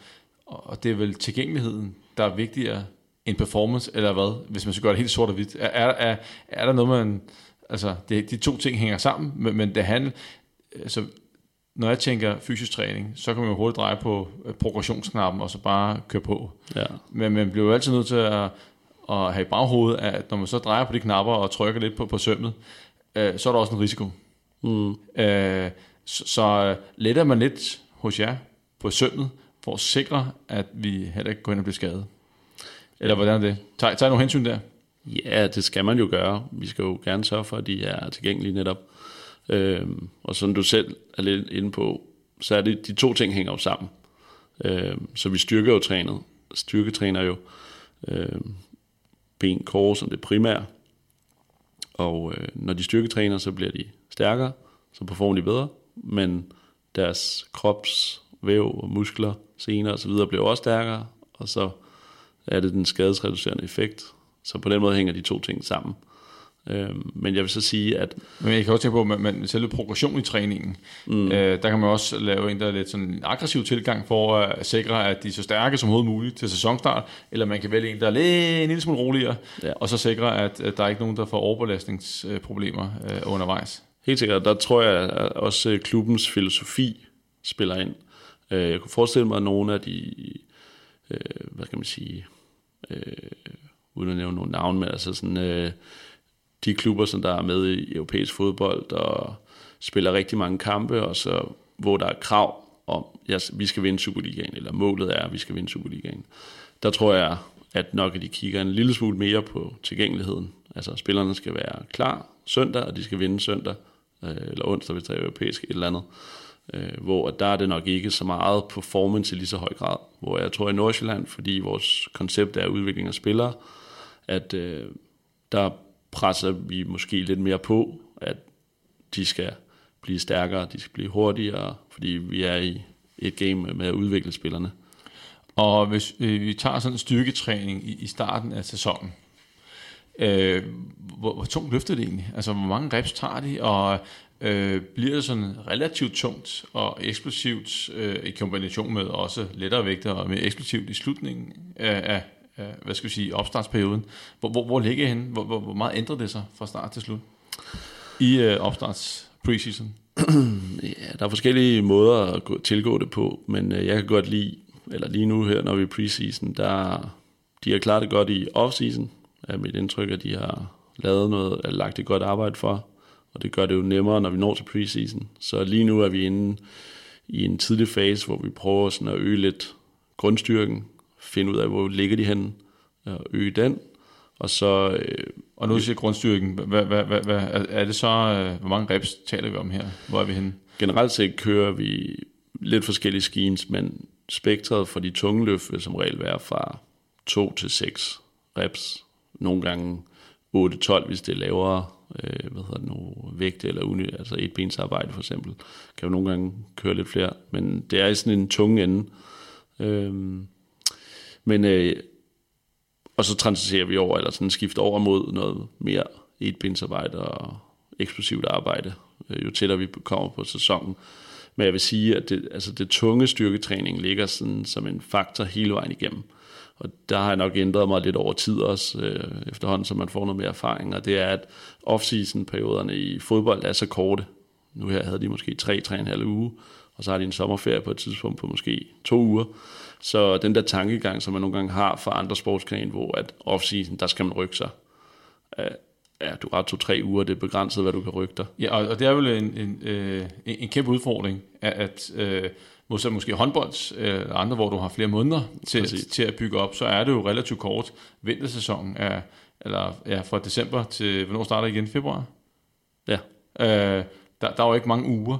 og det er vel tilgængeligheden, der er vigtigere end performance, eller hvad, hvis man skal gøre det helt sort og hvidt. Er, er, er, er der noget, man... Altså, det, de to ting hænger sammen, men, men det handler... Altså, når jeg tænker fysisk træning, så kan man jo hurtigt dreje på øh, progressionsknappen, og så bare køre på. Ja. Men man bliver jo altid nødt til at, at have i baghovedet, at når man så drejer på de knapper og trykker lidt på, på sømmet, øh, så er der også en risiko. Mm. Øh, så, så letter man lidt hos jer på sømmet, for at sikre, at vi heller ikke går ind og bliver skadet. Eller hvordan er det? Tag, tag nogle hensyn der? Ja, det skal man jo gøre. Vi skal jo gerne sørge for, at de er tilgængelige netop. Øhm, og som du selv er lidt inde på, så er det, de to ting hænger jo sammen. Øhm, så vi styrker jo trænet, styrketræner jo øhm, ben, core som det primære. Og øh, når de styrketræner, så bliver de stærkere, så performer de bedre, men deres kropsvæv og muskler, sener osv. bliver også stærkere, og så er det den skadesreducerende effekt. Så på den måde hænger de to ting sammen. Øhm, men jeg vil så sige, at... Men jeg kan også tænke på, at man, selve progression i træningen, mm. øh, der kan man også lave en, der er lidt sådan en aggressiv tilgang for at sikre, at de er så stærke som overhovedet muligt til sæsonstart, eller man kan vælge en, der er lidt, en lille smule roligere, ja. og så sikre, at, at der er ikke nogen, der får overbelastningsproblemer øh, undervejs. Helt sikkert, der tror jeg at også øh, klubbens filosofi spiller ind. Øh, jeg kunne forestille mig, at nogle af de, øh, hvad kan man sige, øh, uden at nævne nogle navn, men altså sådan, øh, de klubber, som der er med i europæisk fodbold, og spiller rigtig mange kampe, og så, hvor der er krav om, at vi skal vinde Superligaen, eller målet er, at vi skal vinde Superligaen. Der tror jeg, at nok at de kigger en lille smule mere på tilgængeligheden. Altså, spillerne skal være klar søndag, og de skal vinde søndag, øh, eller onsdag, hvis der er europæisk et eller andet. Øh, Øh, hvor der er det nok ikke så meget performance i lige så høj grad. Hvor jeg tror i Nordsjælland, fordi vores koncept er udvikling af spillere, at øh, der presser vi måske lidt mere på, at de skal blive stærkere, de skal blive hurtigere, fordi vi er i et game med at udvikle spillerne. Og hvis øh, vi tager sådan en styrketræning i, i starten af sæsonen, øh, hvor, hvor tungt løfter det egentlig? Altså, hvor mange reps tager de, og øh, bliver det sådan relativt tungt og eksplosivt øh, i kombination med også lettere vægter og mere eksplosivt i slutningen af, af hvad skal vi sige, opstartsperioden. Hvor, hvor, hvor ligger I henne? Hvor, hvor, hvor meget ændrer det sig fra start til slut i øh, opstarts preseason? ja, der er forskellige måder at gå, tilgå det på, men øh, jeg kan godt lide, eller lige nu her, når vi er preseason, der de har klaret det godt i offseason, er mit indtryk, at de har lavet noget, eller lagt et godt arbejde for, og det gør det jo nemmere, når vi når til preseason. Så lige nu er vi inde i en tidlig fase, hvor vi prøver sådan at øge lidt grundstyrken, finde ud af, hvor ligger de henne, og øge den. Og så... Øh, og nu siger grundstyrken, hvad, hvad, hvad, hvad, er det så, øh, hvor mange reps taler vi om her? Hvor er vi henne? Generelt set kører vi lidt forskellige schemes, men spektret for de tunge løft vil som regel være fra 2 til 6 reps. Nogle gange 8-12, hvis det er lavere øh, hvad hedder det nu, vægt eller uni, altså et bensarbejde for eksempel. Kan jo nogle gange køre lidt flere, men det er i sådan en tung ende. Øhm, men, øh, og så transiterer vi over, eller sådan skifter over mod noget mere etbindsarbejde og eksplosivt arbejde, øh, jo tættere vi kommer på sæsonen. Men jeg vil sige, at det, altså det tunge styrketræning ligger sådan som en faktor hele vejen igennem. Og der har jeg nok ændret mig lidt over tid også, øh, efterhånden, så man får noget mere erfaring. Og det er, at off-season-perioderne i fodbold er så korte. Nu her havde de måske 3-3,5 uge, og så har de en sommerferie på et tidspunkt på måske to uger. Så den der tankegang, som man nogle gange har fra andre sportsgrene, hvor at off-season, der skal man rykke sig. Ja, du har to-tre uger, det er begrænset, hvad du kan rykke dig. Ja, og det er vel en, en, øh, en kæmpe udfordring, at, at øh, modsat måske håndbold øh, andre, hvor du har flere måneder til, til at bygge op, så er det jo relativt kort. Vintersæsonen er, eller ja, fra december til, hvornår starter igen? Februar? Ja. Øh, der, der er jo ikke mange uger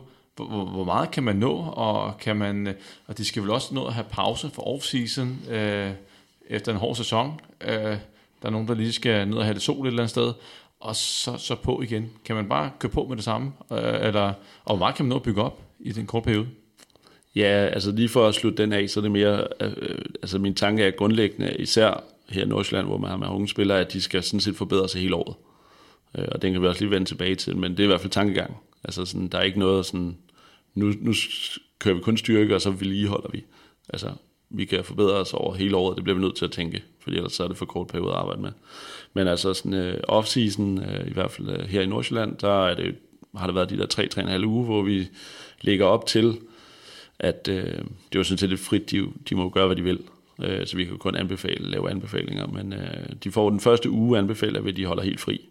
hvor, hvor meget kan man nå, og kan man, øh, og de skal vel også nå at have pause for off-season øh, efter en hård sæson. Øh, der er nogen, der lige skal ned og have det sol et eller andet sted, og så, så på igen. Kan man bare køre på med det samme, øh, eller, og hvor meget kan man nå at bygge op i den korte periode? Ja, altså lige for at slutte den af, så er det mere, øh, øh, altså min tanke er grundlæggende, især her i Nordsjælland, hvor man har med unge spillere, at de skal sådan set forbedre sig hele året. Øh, og den kan vi også lige vende tilbage til, men det er i hvert fald tankegang. Altså sådan, der er ikke noget sådan, nu, nu kører vi kun styrke, og så vedligeholder vi. Altså, vi kan forbedre os over hele året, det bliver vi nødt til at tænke, fordi ellers så er det for kort periode at arbejde med. Men altså sådan øh, off-season, øh, i hvert fald øh, her i Nordsjælland, der er det, har det været de der 3-3,5 uge, hvor vi ligger op til, at øh, det var sådan set lidt frit, de, de må gøre, hvad de vil. Øh, så vi kan kun anbefale, lave anbefalinger, men øh, de får den første uge anbefaler at de holder helt fri,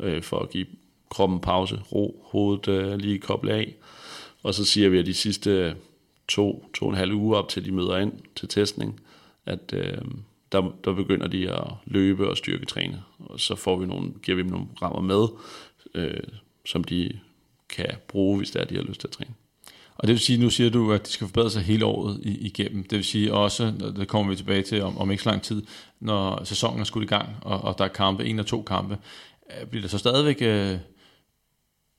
øh, for at give kroppen pause, ro, hovedet øh, lige koble af, og så siger vi, at de sidste to, to og en halv uge op til de møder ind til testning, at øh, der, der begynder de at løbe og styrketræne, og så får vi nogle, giver vi dem nogle rammer med, øh, som de kan bruge, hvis der er, de har lyst til at træne. Og det vil sige, nu siger du, at de skal forbedre sig hele året igennem. Det vil sige også, det kommer vi tilbage til om, om ikke så lang tid, når sæsonen er skudt i gang, og, og der er kampe, en og to kampe, øh, bliver der så stadigvæk øh,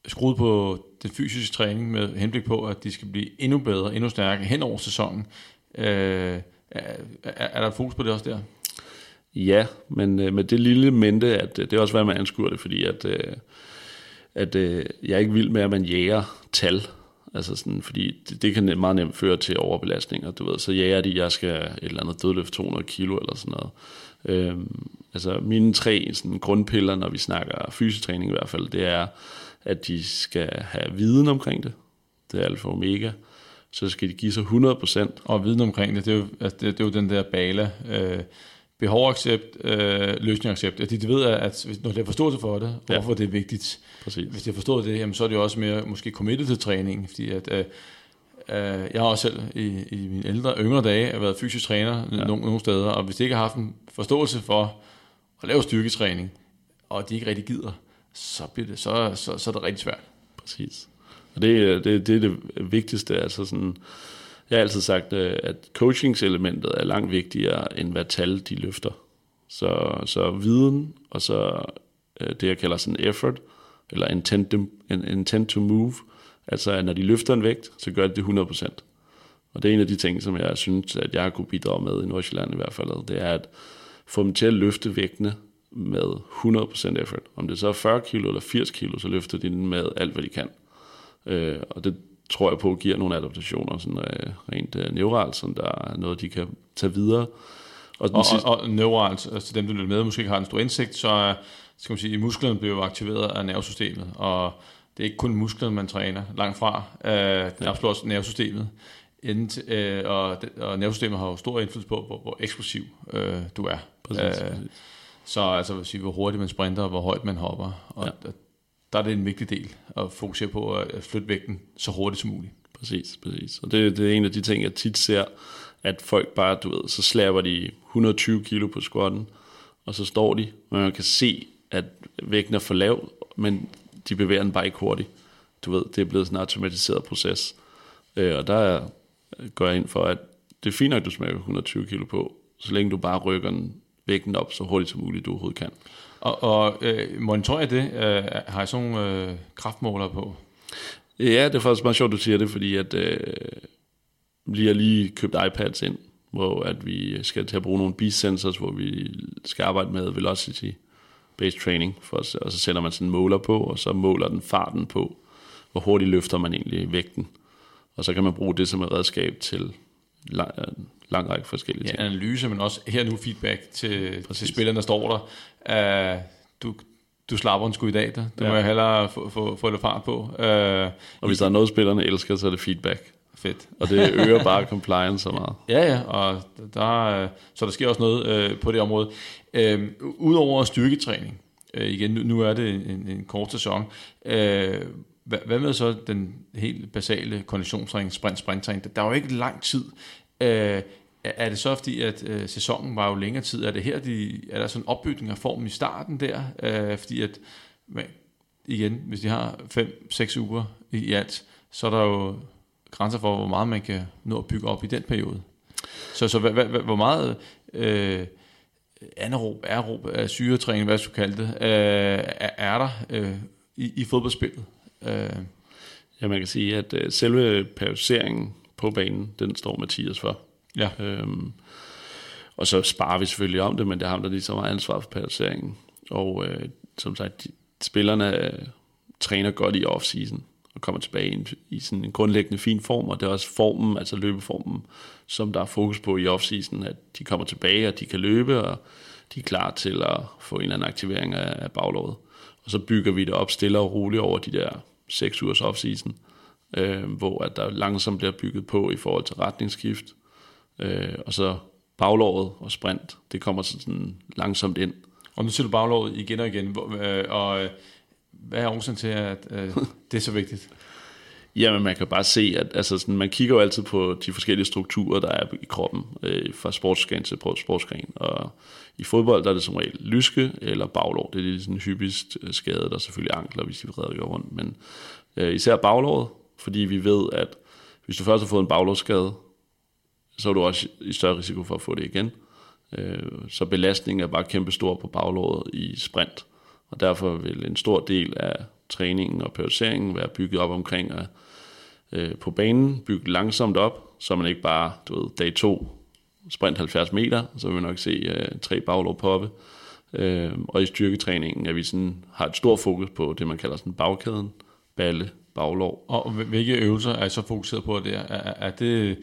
skruet på den fysiske træning med henblik på, at de skal blive endnu bedre, endnu stærkere hen over sæsonen. Øh, er, er der fokus på det også der? Ja, men øh, med det lille mente, at øh, det er også, hvad man anskuer det, fordi at, øh, at øh, jeg er ikke vild med, at man jager tal. Altså sådan, fordi det, det kan meget nemt føre til overbelastninger, du ved. Så jager de, at jeg skal et eller andet dødløft 200 kilo eller sådan noget. Øhm, altså mine tre sådan, grundpiller, når vi snakker fysisk i hvert fald, det er, at de skal have viden omkring det. Det er alfa og omega. Så skal de give sig 100%. Og viden omkring det, det er jo, altså, det, det er jo den der bala, øh, behovaccept, øh, løsningsaccept. At de, de ved, at hvis, når de har forståelse for det, ja. hvorfor det er vigtigt. Præcis. Hvis de har forstået det, jamen, så er det jo også mere måske committed til træning, fordi at, øh, øh, jeg har også selv i, i mine ældre, yngre dage været fysisk træner ja. nogle, nogle steder, og hvis de ikke har haft en forståelse for at lave styrketræning, og de ikke rigtig gider, så, bliver det, så, så, så er det rigtig svært. Præcis. Og det, det, det er det vigtigste, altså sådan, jeg har altid sagt, øh, at coachingselementet er langt vigtigere, end hvad tal de løfter. Så, så viden, og så øh, det, jeg kalder sådan effort, eller intent to, intent to move, altså at når de løfter en vægt, så gør de det 100%. Og det er en af de ting, som jeg synes, at jeg kunne bidrage med i Nordsjælland i hvert fald, det er at få dem til at løfte vægtene med 100% effort. Om det så er 40 kilo eller 80 kilo, så løfter de den med alt, hvad de kan. Øh, og det tror jeg på giver nogle adaptationer, sådan øh, rent øh, neuralt, som der er noget, de kan tage videre. Og, og, sidste... og, og neuralt, altså dem, der lytter med, måske ikke har en stor indsigt, så skal man sige, musklerne bliver aktiveret af nervesystemet, og det er ikke kun musklerne, man træner, langt fra. Øh, det er absolut også nervesystemet. Inden, øh, og, og nervesystemet har jo stor indflydelse på, hvor, hvor eksplosiv øh, du er. Præcis, øh, præcis. Så altså, vil sige, hvor hurtigt man sprinter, og hvor højt man hopper. Og ja der er det en vigtig del at fokusere på at flytte vægten så hurtigt som muligt. Præcis, præcis. Og det, det er en af de ting, jeg tit ser, at folk bare, du ved, så slapper de 120 kilo på squatten, og så står de, og man kan se, at vægten er for lav, men de bevæger den bare ikke hurtigt. Du ved, det er blevet sådan en automatiseret proces. Øh, og der går jeg ind for, at det er fint nok, at du smækker 120 kilo på, så længe du bare rykker den vægten op så hurtigt som muligt, du overhovedet kan. Og, og øh, monitorerer det? Øh, har I sådan nogle øh, kraftmålere på? Ja, det er faktisk meget sjovt, du siger det, fordi at øh, vi har lige købt iPads ind, hvor at vi skal til at bruge nogle beast sensors, hvor vi skal arbejde med velocity based training, for os, og så sætter man sådan en måler på, og så måler den farten på, hvor hurtigt løfter man egentlig vægten. Og så kan man bruge det som et redskab til lang, lang række forskellige ting. Ja, analyse, men også her nu feedback til, til spillerne, der står der. Uh, du, du slapper en sgu i dag, der. Du ja. må jo hellere få, få, få lidt fart på. Uh, og hvis der er noget, spillerne elsker, så er det feedback. Fedt. Og det øger bare compliance så meget. Ja, ja, og der, så der sker også noget uh, på det område. Uh, Udover styrketræning, uh, igen, nu, nu er det en, en kort sæson, uh, hvad, hvad med så den helt basale konditionstræning, sprint, sprinttræning? Der er jo ikke lang tid Øh, er det så fordi, at øh, sæsonen var jo længere tid? Er det her, de, er der sådan en opbygning af formen i starten der? Øh, fordi at, man, igen, hvis de har 5-6 uger i, i alt, så er der jo grænser for, hvor meget man kan nå at bygge op i den periode. Så, så hvad, hvad, hvor meget øh, anaerob, aerob, øh, syretræning, hvad du kalde det, øh, er, er der øh, i, i fodboldspillet? Øh. Ja, man kan sige, at øh, selve periodiseringen på banen, den står Mathias for. Ja. Øhm, og så sparer vi selvfølgelig om det, men det er ham, der ligesom har ansvar for periodiseringen. Og øh, som sagt, de, spillerne øh, træner godt i off-season og kommer tilbage i, en, i sådan en grundlæggende fin form, og det er også formen, altså løbeformen, som der er fokus på i off-season, at de kommer tilbage, og de kan løbe, og de er klar til at få en eller anden aktivering af, af baglåret. Og så bygger vi det op stille og roligt over de der seks ugers off-season, øh, hvor at der langsomt bliver bygget på i forhold til retningsskift, øh, og så baglåret og sprint, det kommer sådan langsomt ind. Og nu siger du baglåret igen og igen, øh, og øh, hvad er årsagen til, at øh, det er så vigtigt? Jamen, man kan bare se, at altså, sådan, man kigger jo altid på de forskellige strukturer, der er i kroppen, øh, fra sportsgren til sportsgren. Og i fodbold, der er det som regel lyske eller baglår. Det er det sådan hyppigst øh, skade, der er selvfølgelig ankler, hvis de redder rundt. Men øh, især baglåret, fordi vi ved, at hvis du først har fået en baglårsskade, så er du også i større risiko for at få det igen. Øh, så belastningen er bare kæmpestor på baglåret i sprint, og derfor vil en stor del af træningen og periodiseringen være bygget op omkring at øh, på banen, bygge langsomt op, så man ikke bare, du ved, dag to, sprint 70 meter, så vil vi nok se øh, tre baglov poppe. Øh, og i styrketræningen at vi sådan, har et stort fokus på det, man kalder sådan bagkæden, balle, baglov. Og hvilke øvelser er I så fokuseret på der? Er, er det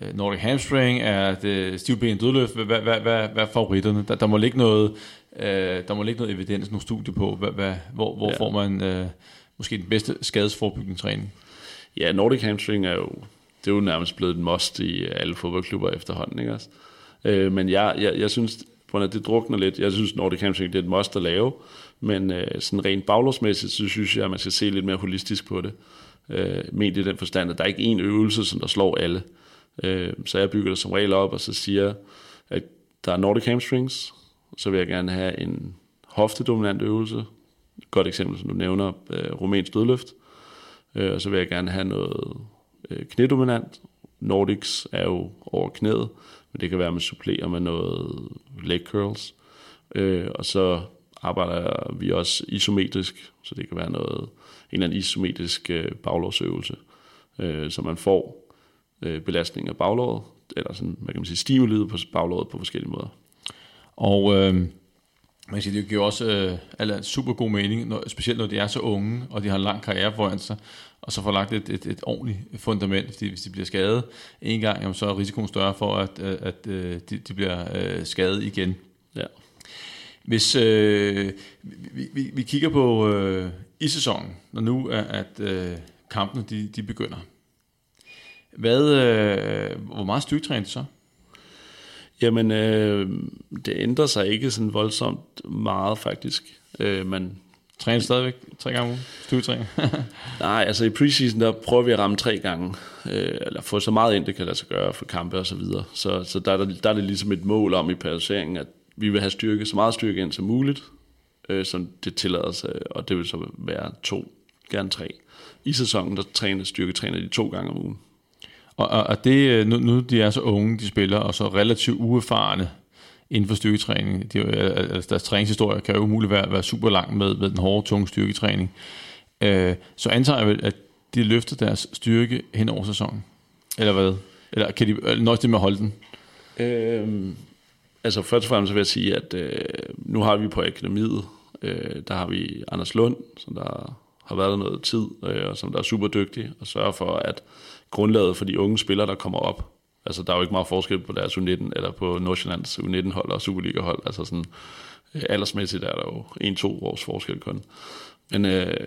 øh, Nordic hamstring? Er det stivben dødløft? Hvad, hvad, hvad, hvad, hvad er favoritterne? Der, der, må ligge noget, øh, der må ligge noget evidens, nogle studier på, hvad, hvad, hvor, hvor ja. får man øh, måske den bedste skadesforebyggende træning? Ja, Nordic hamstring er jo, det er jo nærmest blevet et must i alle fodboldklubber efterhånden, ikke også? Øh, men jeg, jeg, jeg synes, at det drukner lidt. Jeg synes, Nordic hamstring det er et must at lave, men øh, sådan rent baglovsmæssigt, så synes jeg, at man skal se lidt mere holistisk på det. Øh, ment i den forstand, at der er ikke én øvelse, som der slår alle. Øh, så jeg bygger det som regel op, og så siger, at der er Nordic hamstrings, så vil jeg gerne have en hoftedominant øvelse. Et godt eksempel, som du nævner, øh, rumænsk dødløft. Øh, og så vil jeg gerne have noget øh, knædominant. Nordics er jo over knæet, men det kan være, at man supplerer med noget leg curls. Øh, og så arbejder vi også isometrisk, så det kan være noget, en eller anden isometrisk øh, baglårsøvelse, øh, så man får øh, belastning af baglåret, eller sådan, hvad kan man sige, stimuliet på baglåret på forskellige måder. Og øh, man siger, det giver også øh, altså, super god mening, når, specielt når de er så unge, og de har en lang karriere foran sig, og så får lagt et, et, et ordentligt fundament, fordi hvis de bliver skadet en gang, jamen, så er risikoen større for, at, at, at øh, de, de bliver øh, skadet igen. Ja. Hvis øh, vi, vi, vi kigger på øh, i sæsonen, når nu er, at øh, kampene de, de begynder, hvad, øh, hvor meget styrketræner så? Jamen, øh, det ændrer sig ikke sådan voldsomt meget faktisk. Øh, man Træner stadigvæk tre gange om ugen? Nej, altså i preseason, der prøver vi at ramme tre gange, øh, eller få så meget ind, det kan lade sig gøre for kampe og så videre. Så, så der, der, der er det ligesom et mål om i periodiseringen, at vi vil have styrke, så meget styrke ind som muligt, øh, som det tillader sig, og det vil så være to, gerne tre. I sæsonen, der træner styrketræner de to gange om ugen. Og, og, og det, øh, nu, nu de er så unge, de spiller, og så relativt uerfarne inden for styrketræning. Det øh, altså deres træningshistorie kan jo umuligt være, være super lang med, med den hårde, tunge styrketræning. Øh, så antager jeg vel, at de løfter deres styrke hen over sæsonen. Eller hvad? Eller kan de øh, nøjes det med at holde den? Øhm, altså først og fremmest vil jeg sige, at øh, nu har vi på akademiet, øh, der har vi Anders Lund, som der har været der noget tid, øh, og som der er super dygtig, og sørger for, at grundlaget for de unge spillere, der kommer op, altså der er jo ikke meget forskel på deres U19, eller på Nordsjællands U19-hold og Superliga-hold, altså sådan øh, aldersmæssigt er der jo en-to års forskel kun. Men øh,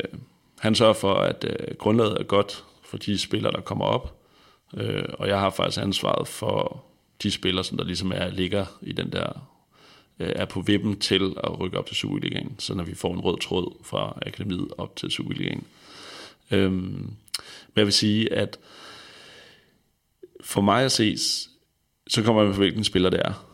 han sørger for, at øh, grundlaget er godt for de spillere, der kommer op, øh, og jeg har faktisk ansvaret for de spillere, som der ligesom er, ligger i den der, øh, er på vippen til at rykke op til Superligaen, så når vi får en rød tråd fra akademiet op til Superligaen. Øhm, men jeg vil sige, at for mig at ses, så kommer jeg på hvilken spiller det er.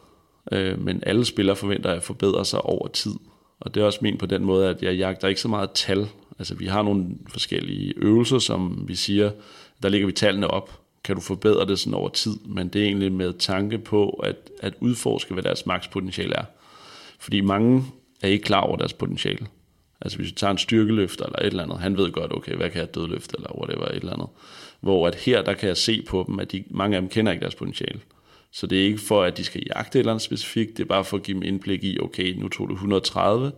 Øh, men alle spillere forventer at forbedre sig over tid. Og det er også min på den måde, at jeg jagter ikke så meget tal. Altså vi har nogle forskellige øvelser, som vi siger, der ligger vi tallene op. Kan du forbedre det sådan over tid? Men det er egentlig med tanke på at, at udforske, hvad deres makspotentiale er. Fordi mange er ikke klar over deres potentiale. Altså hvis vi tager en styrkeløft eller et eller andet, han ved godt, okay, hvad kan jeg dødløfte eller whatever, et eller andet. Hvor at her, der kan jeg se på dem, at de, mange af dem kender ikke deres potentiale. Så det er ikke for, at de skal jagte et eller andet specifikt, det er bare for at give dem indblik i, okay, nu tog du 130,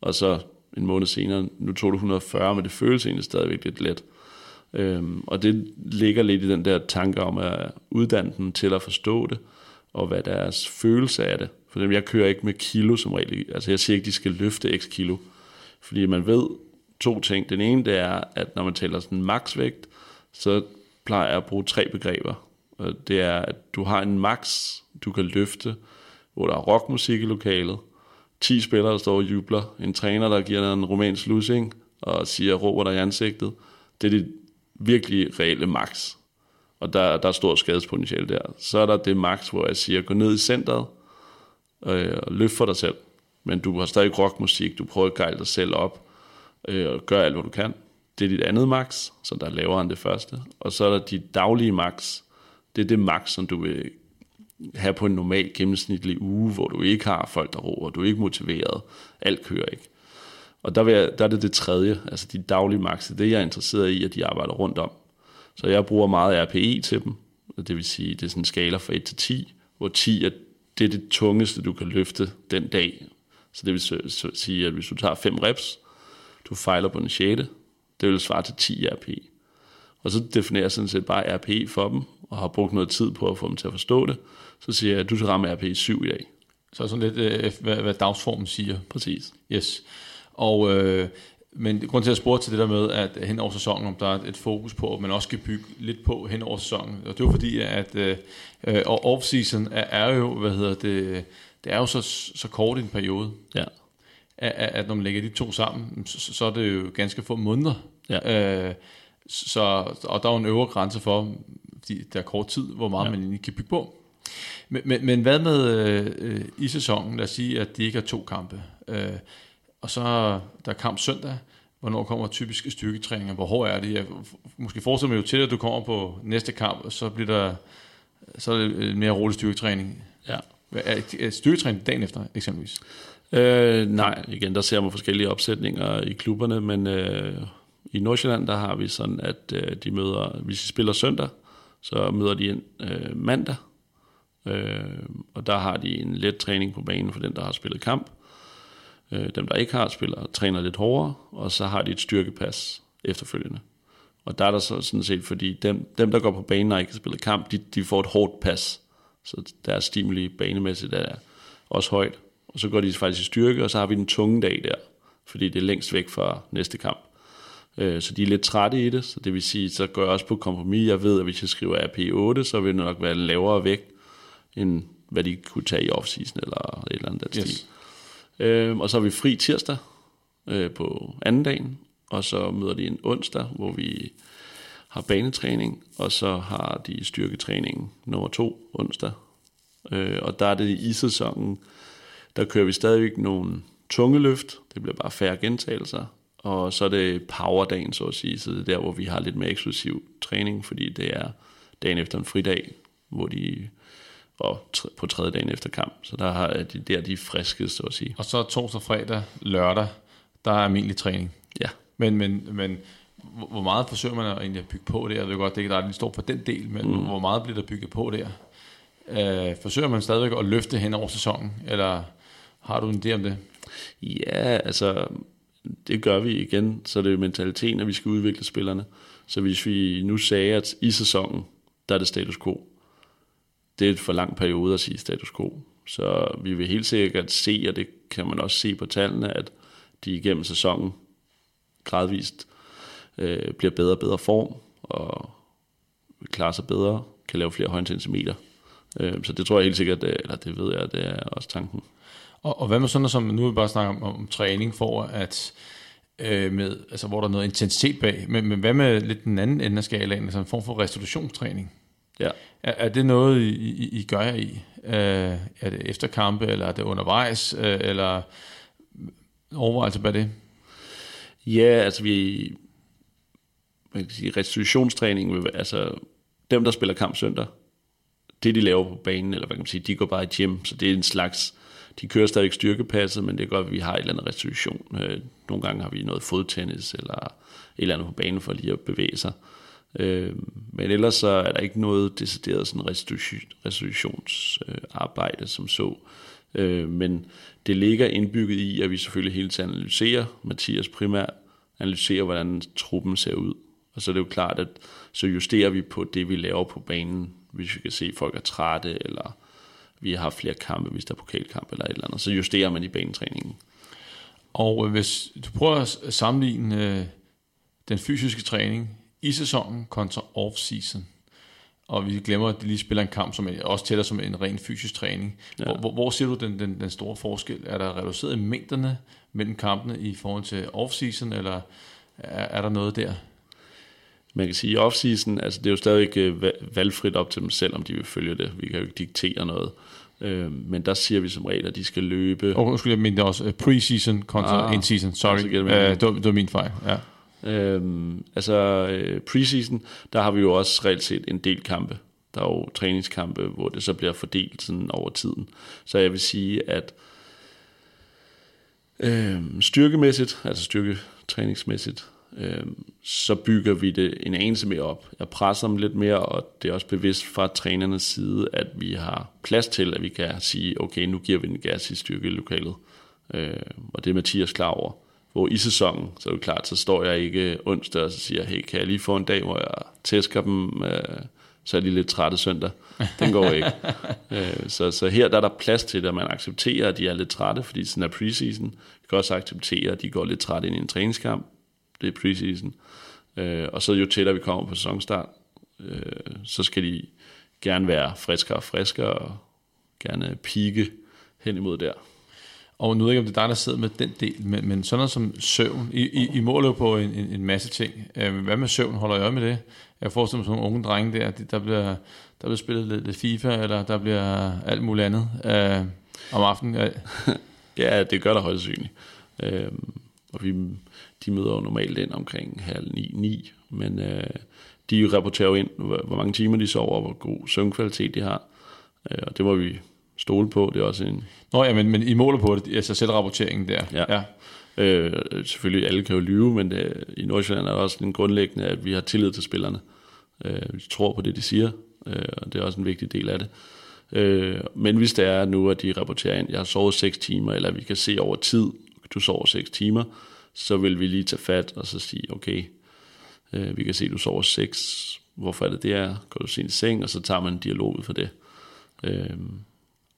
og så en måned senere, nu tog du 140, men det føles egentlig stadigvæk lidt let. Øhm, og det ligger lidt i den der tanke om at uddanne dem til at forstå det, og hvad deres følelse af det. For jeg kører ikke med kilo som regel. Altså jeg siger ikke, de skal løfte x kilo. Fordi man ved to ting. Den ene, det er, at når man tæller sådan maksvægt, så plejer jeg at bruge tre begreber. Og det er, at du har en max, du kan løfte, hvor der er rockmusik i lokalet, 10 spillere, der står og jubler, en træner, der giver dig en romansk lussing, og siger, råber dig i ansigtet. Det er det virkelig reelle max. Og der, der er stort skadespotentiale der. Så er der det max, hvor jeg siger, gå ned i centret, øh, og løft for dig selv. Men du har stadig rockmusik, du prøver at gejle dig selv op, øh, og gør alt, hvad du kan. Det er dit andet max, som der er lavere end det første. Og så er der dit daglige max. Det er det max, som du vil have på en normal gennemsnitlig uge, hvor du ikke har folk, der roer, du er ikke motiveret, alt kører ikke. Og der, vil jeg, der er det det tredje, altså de daglige max. Det jeg er interesseret i, at de arbejder rundt om. Så jeg bruger meget RPE til dem. Det vil sige, det er sådan en skala fra 1 til 10, hvor 10 er det, er det tungeste, du kan løfte den dag. Så det vil sige, at hvis du tager 5 reps, du fejler på den 6. Det vil svare til 10 RPE. Og så definerer jeg sådan set bare RPE for dem, og har brugt noget tid på at få dem til at forstå det. Så siger jeg, at du skal ramme RPE 7 i dag. Så sådan lidt, øh, hvad, hvad dagsformen siger. Præcis. Yes. Og, øh, men grund til at spørge til det der med, at hen over sæsonen, om der er et fokus på, at man også skal bygge lidt på hen over sæsonen. Og det er jo fordi, at øh, øh off-season er, er jo, hvad hedder det, det er jo så, så kort en periode. Ja. At, at når man lægger de to sammen, så, så er det jo ganske få måneder. Ja. Øh, så, og der er jo en øvre grænse for, fordi der er kort tid, hvor meget ja. man egentlig kan bygge på. Men, men, men hvad med øh, i sæsonen? Lad os sige, at de ikke har to kampe. Øh, og så der er kamp søndag. Hvornår kommer typiske styrketræninger? Hvor hård er det? Jeg måske forestiller mig jo til, at du kommer på næste kamp, og så bliver der så er det mere rolig styrketræning. Ja. Styrketræning dagen efter, eksempelvis? Øh, nej, igen, der ser man forskellige opsætninger i klubberne, men øh, i Nordsjælland, der har vi sådan, at øh, de møder, hvis de spiller søndag, så møder de ind øh, mandag, øh, og der har de en let træning på banen for den, der har spillet kamp. Øh, dem, der ikke har, spiller træner lidt hårdere, og så har de et styrkepas efterfølgende. Og der er der så sådan set, fordi dem, dem der går på banen og ikke har spillet kamp, de, de får et hårdt pas. Så deres stimuli banemæssigt er også højt. Og så går de faktisk i styrke, og så har vi den tunge dag der, fordi det er længst væk fra næste kamp. Øh, så de er lidt trætte i det, så det vil sige, så går jeg også på kompromis. Jeg ved, at hvis jeg skriver RP8, så vil det nok være lavere vægt, end hvad de kunne tage i off-season eller et eller andet yes. stil. Øh, og så har vi fri tirsdag øh, på anden dagen, og så møder de en onsdag, hvor vi har banetræning, og så har de styrketræning nummer to onsdag. Øh, og der er det i sæsonen, der kører vi stadigvæk nogle tunge løft, det bliver bare færre gentagelser, og så er det powerdagen, så at sige, så det er der, hvor vi har lidt mere eksklusiv træning, fordi det er dagen efter en fridag, hvor de og på tredje dagen efter kamp. Så der har de der de er friske, så at sige. Og så torsdag, fredag, lørdag, der er almindelig træning. Ja. Men, men, men hvor meget forsøger man egentlig at bygge på der? Jeg ved godt, det ikke der er står på den del, men mm. hvor meget bliver der bygget på der? Øh, forsøger man stadigvæk at løfte hen over sæsonen, eller har du en idé om det? Ja, altså det gør vi igen, så det er jo mentaliteten, at vi skal udvikle spillerne. Så hvis vi nu sagde, at i sæsonen, der er det status quo, det er et for lang periode at sige status quo. Så vi vil helt sikkert se, og det kan man også se på tallene, at de igennem sæsonen gradvist øh, bliver bedre og bedre form, og klarer sig bedre, kan lave flere højintensmeter. Øh, så det tror jeg helt sikkert, eller det ved jeg, det er også tanken. Og, og hvad med sådan noget som, nu vil vi bare snakke om, om træning for, at øh, med, altså, hvor der er noget intensitet bag, men, men hvad med lidt den anden ende af skalaen, altså en form for restitutionstræning? Ja. Er, er det noget, I, I, I gør jer i? Øh, er det efter kampe, eller er det undervejs, øh, eller overvejelse bag det? Ja, altså vi, man kan sige, restitutionstræning, altså dem, der spiller kamp søndag, det de laver på banen, eller hvad kan man sige, de går bare i gym, så det er en slags, de kører stadig styrkepasset, men det gør, at vi har et eller andet restitution. Øh, nogle gange har vi noget fodtennis, eller et eller andet på banen for lige at bevæge sig. Øh, men ellers så er der ikke noget decideret sådan restitutionsarbejde som så. Øh, men det ligger indbygget i, at vi selvfølgelig hele tiden analyserer, Mathias primært analyserer, hvordan truppen ser ud. Og så er det jo klart, at så justerer vi på det, vi laver på banen, hvis vi kan se, at folk er trætte, eller vi har flere kampe, hvis der er pokalkamp eller et eller andet. Så justerer man i banetræningen. Og hvis du prøver at sammenligne øh, den fysiske træning i sæsonen kontra off-season. Og vi glemmer, at de lige spiller en kamp, som også tæller som en ren fysisk træning. Ja. Hvor, hvor, hvor ser du den, den, den store forskel? Er der reduceret mængderne mellem kampene i forhold til off-season, eller er, er der noget der? Man kan sige, off-season, altså det er jo stadig øh, valgfrit op til dem selv, om de vil følge det. Vi kan jo ikke diktere noget. Øh, men der siger vi som regel, at de skal løbe... Og skulle jeg mene også øh, pre-season kontra ah, in-season. Sorry, altså, uh, det, var, det var min fejl. Ja. Øhm, altså øh, preseason, der har vi jo også reelt set en del kampe. Der er jo træningskampe, hvor det så bliver fordelt sådan over tiden. Så jeg vil sige, at Øh, styrkemæssigt, altså styrketræningsmæssigt, øh, så bygger vi det en anelse mere op. Jeg presser dem lidt mere, og det er også bevidst fra trænernes side, at vi har plads til, at vi kan sige, okay, nu giver vi en gas i styrkelokalet. Øh, og det er Mathias klar over. Hvor i sæsonen, så er det klart, så står jeg ikke onsdag og så siger, hey, kan jeg lige få en dag, hvor jeg tæsker dem, øh, så er de lidt trætte søndag. Den går ikke. øh, så, så her der er der plads til, at man accepterer, at de er lidt trætte, fordi sådan er preseason. Vi kan også acceptere, at de går lidt trætte ind i en træningskamp. Det er preseason. Øh, og så jo tættere vi kommer på sæsonstart, øh, så skal de gerne være friskere og friskere, og gerne pike hen imod der. Og nu ved jeg ikke, om det er dig, der sidder med den del, men, men sådan noget som søvn, I, I, I måler jo på en, en, en masse ting. Øh, hvad med søvn? Holder I øje med det? Jeg forestiller mig sådan nogle unge drenge der, der bliver, der bliver spillet lidt, lidt FIFA, eller der bliver alt muligt andet øh, om aftenen. ja, det gør der højst synligt. Øh, og vi, de møder jo normalt ind omkring halv ni, ni, men øh, de rapporterer jo ind, hvor, hvor mange timer de sover, og hvor god søvnkvalitet de har. Øh, og det må vi stole på. Det er også en... Nå ja, men, men I måler på det, altså selvrapporteringen der. Ja. ja. Øh, selvfølgelig, alle kan jo lyve, men det, i Nordsjælland er der også en grundlæggende, at vi har tillid til spillerne. Øh, vi tror på det, de siger, øh, og det er også en vigtig del af det. Øh, men hvis det er nu, at de rapporterer ind, jeg har sovet 6 timer, eller vi kan se over tid, du sover 6 timer, så vil vi lige tage fat og så sige, okay, øh, vi kan se, at du sover 6, hvorfor er det der? Går du sent i seng, og så tager man en dialog ud for det. Øh,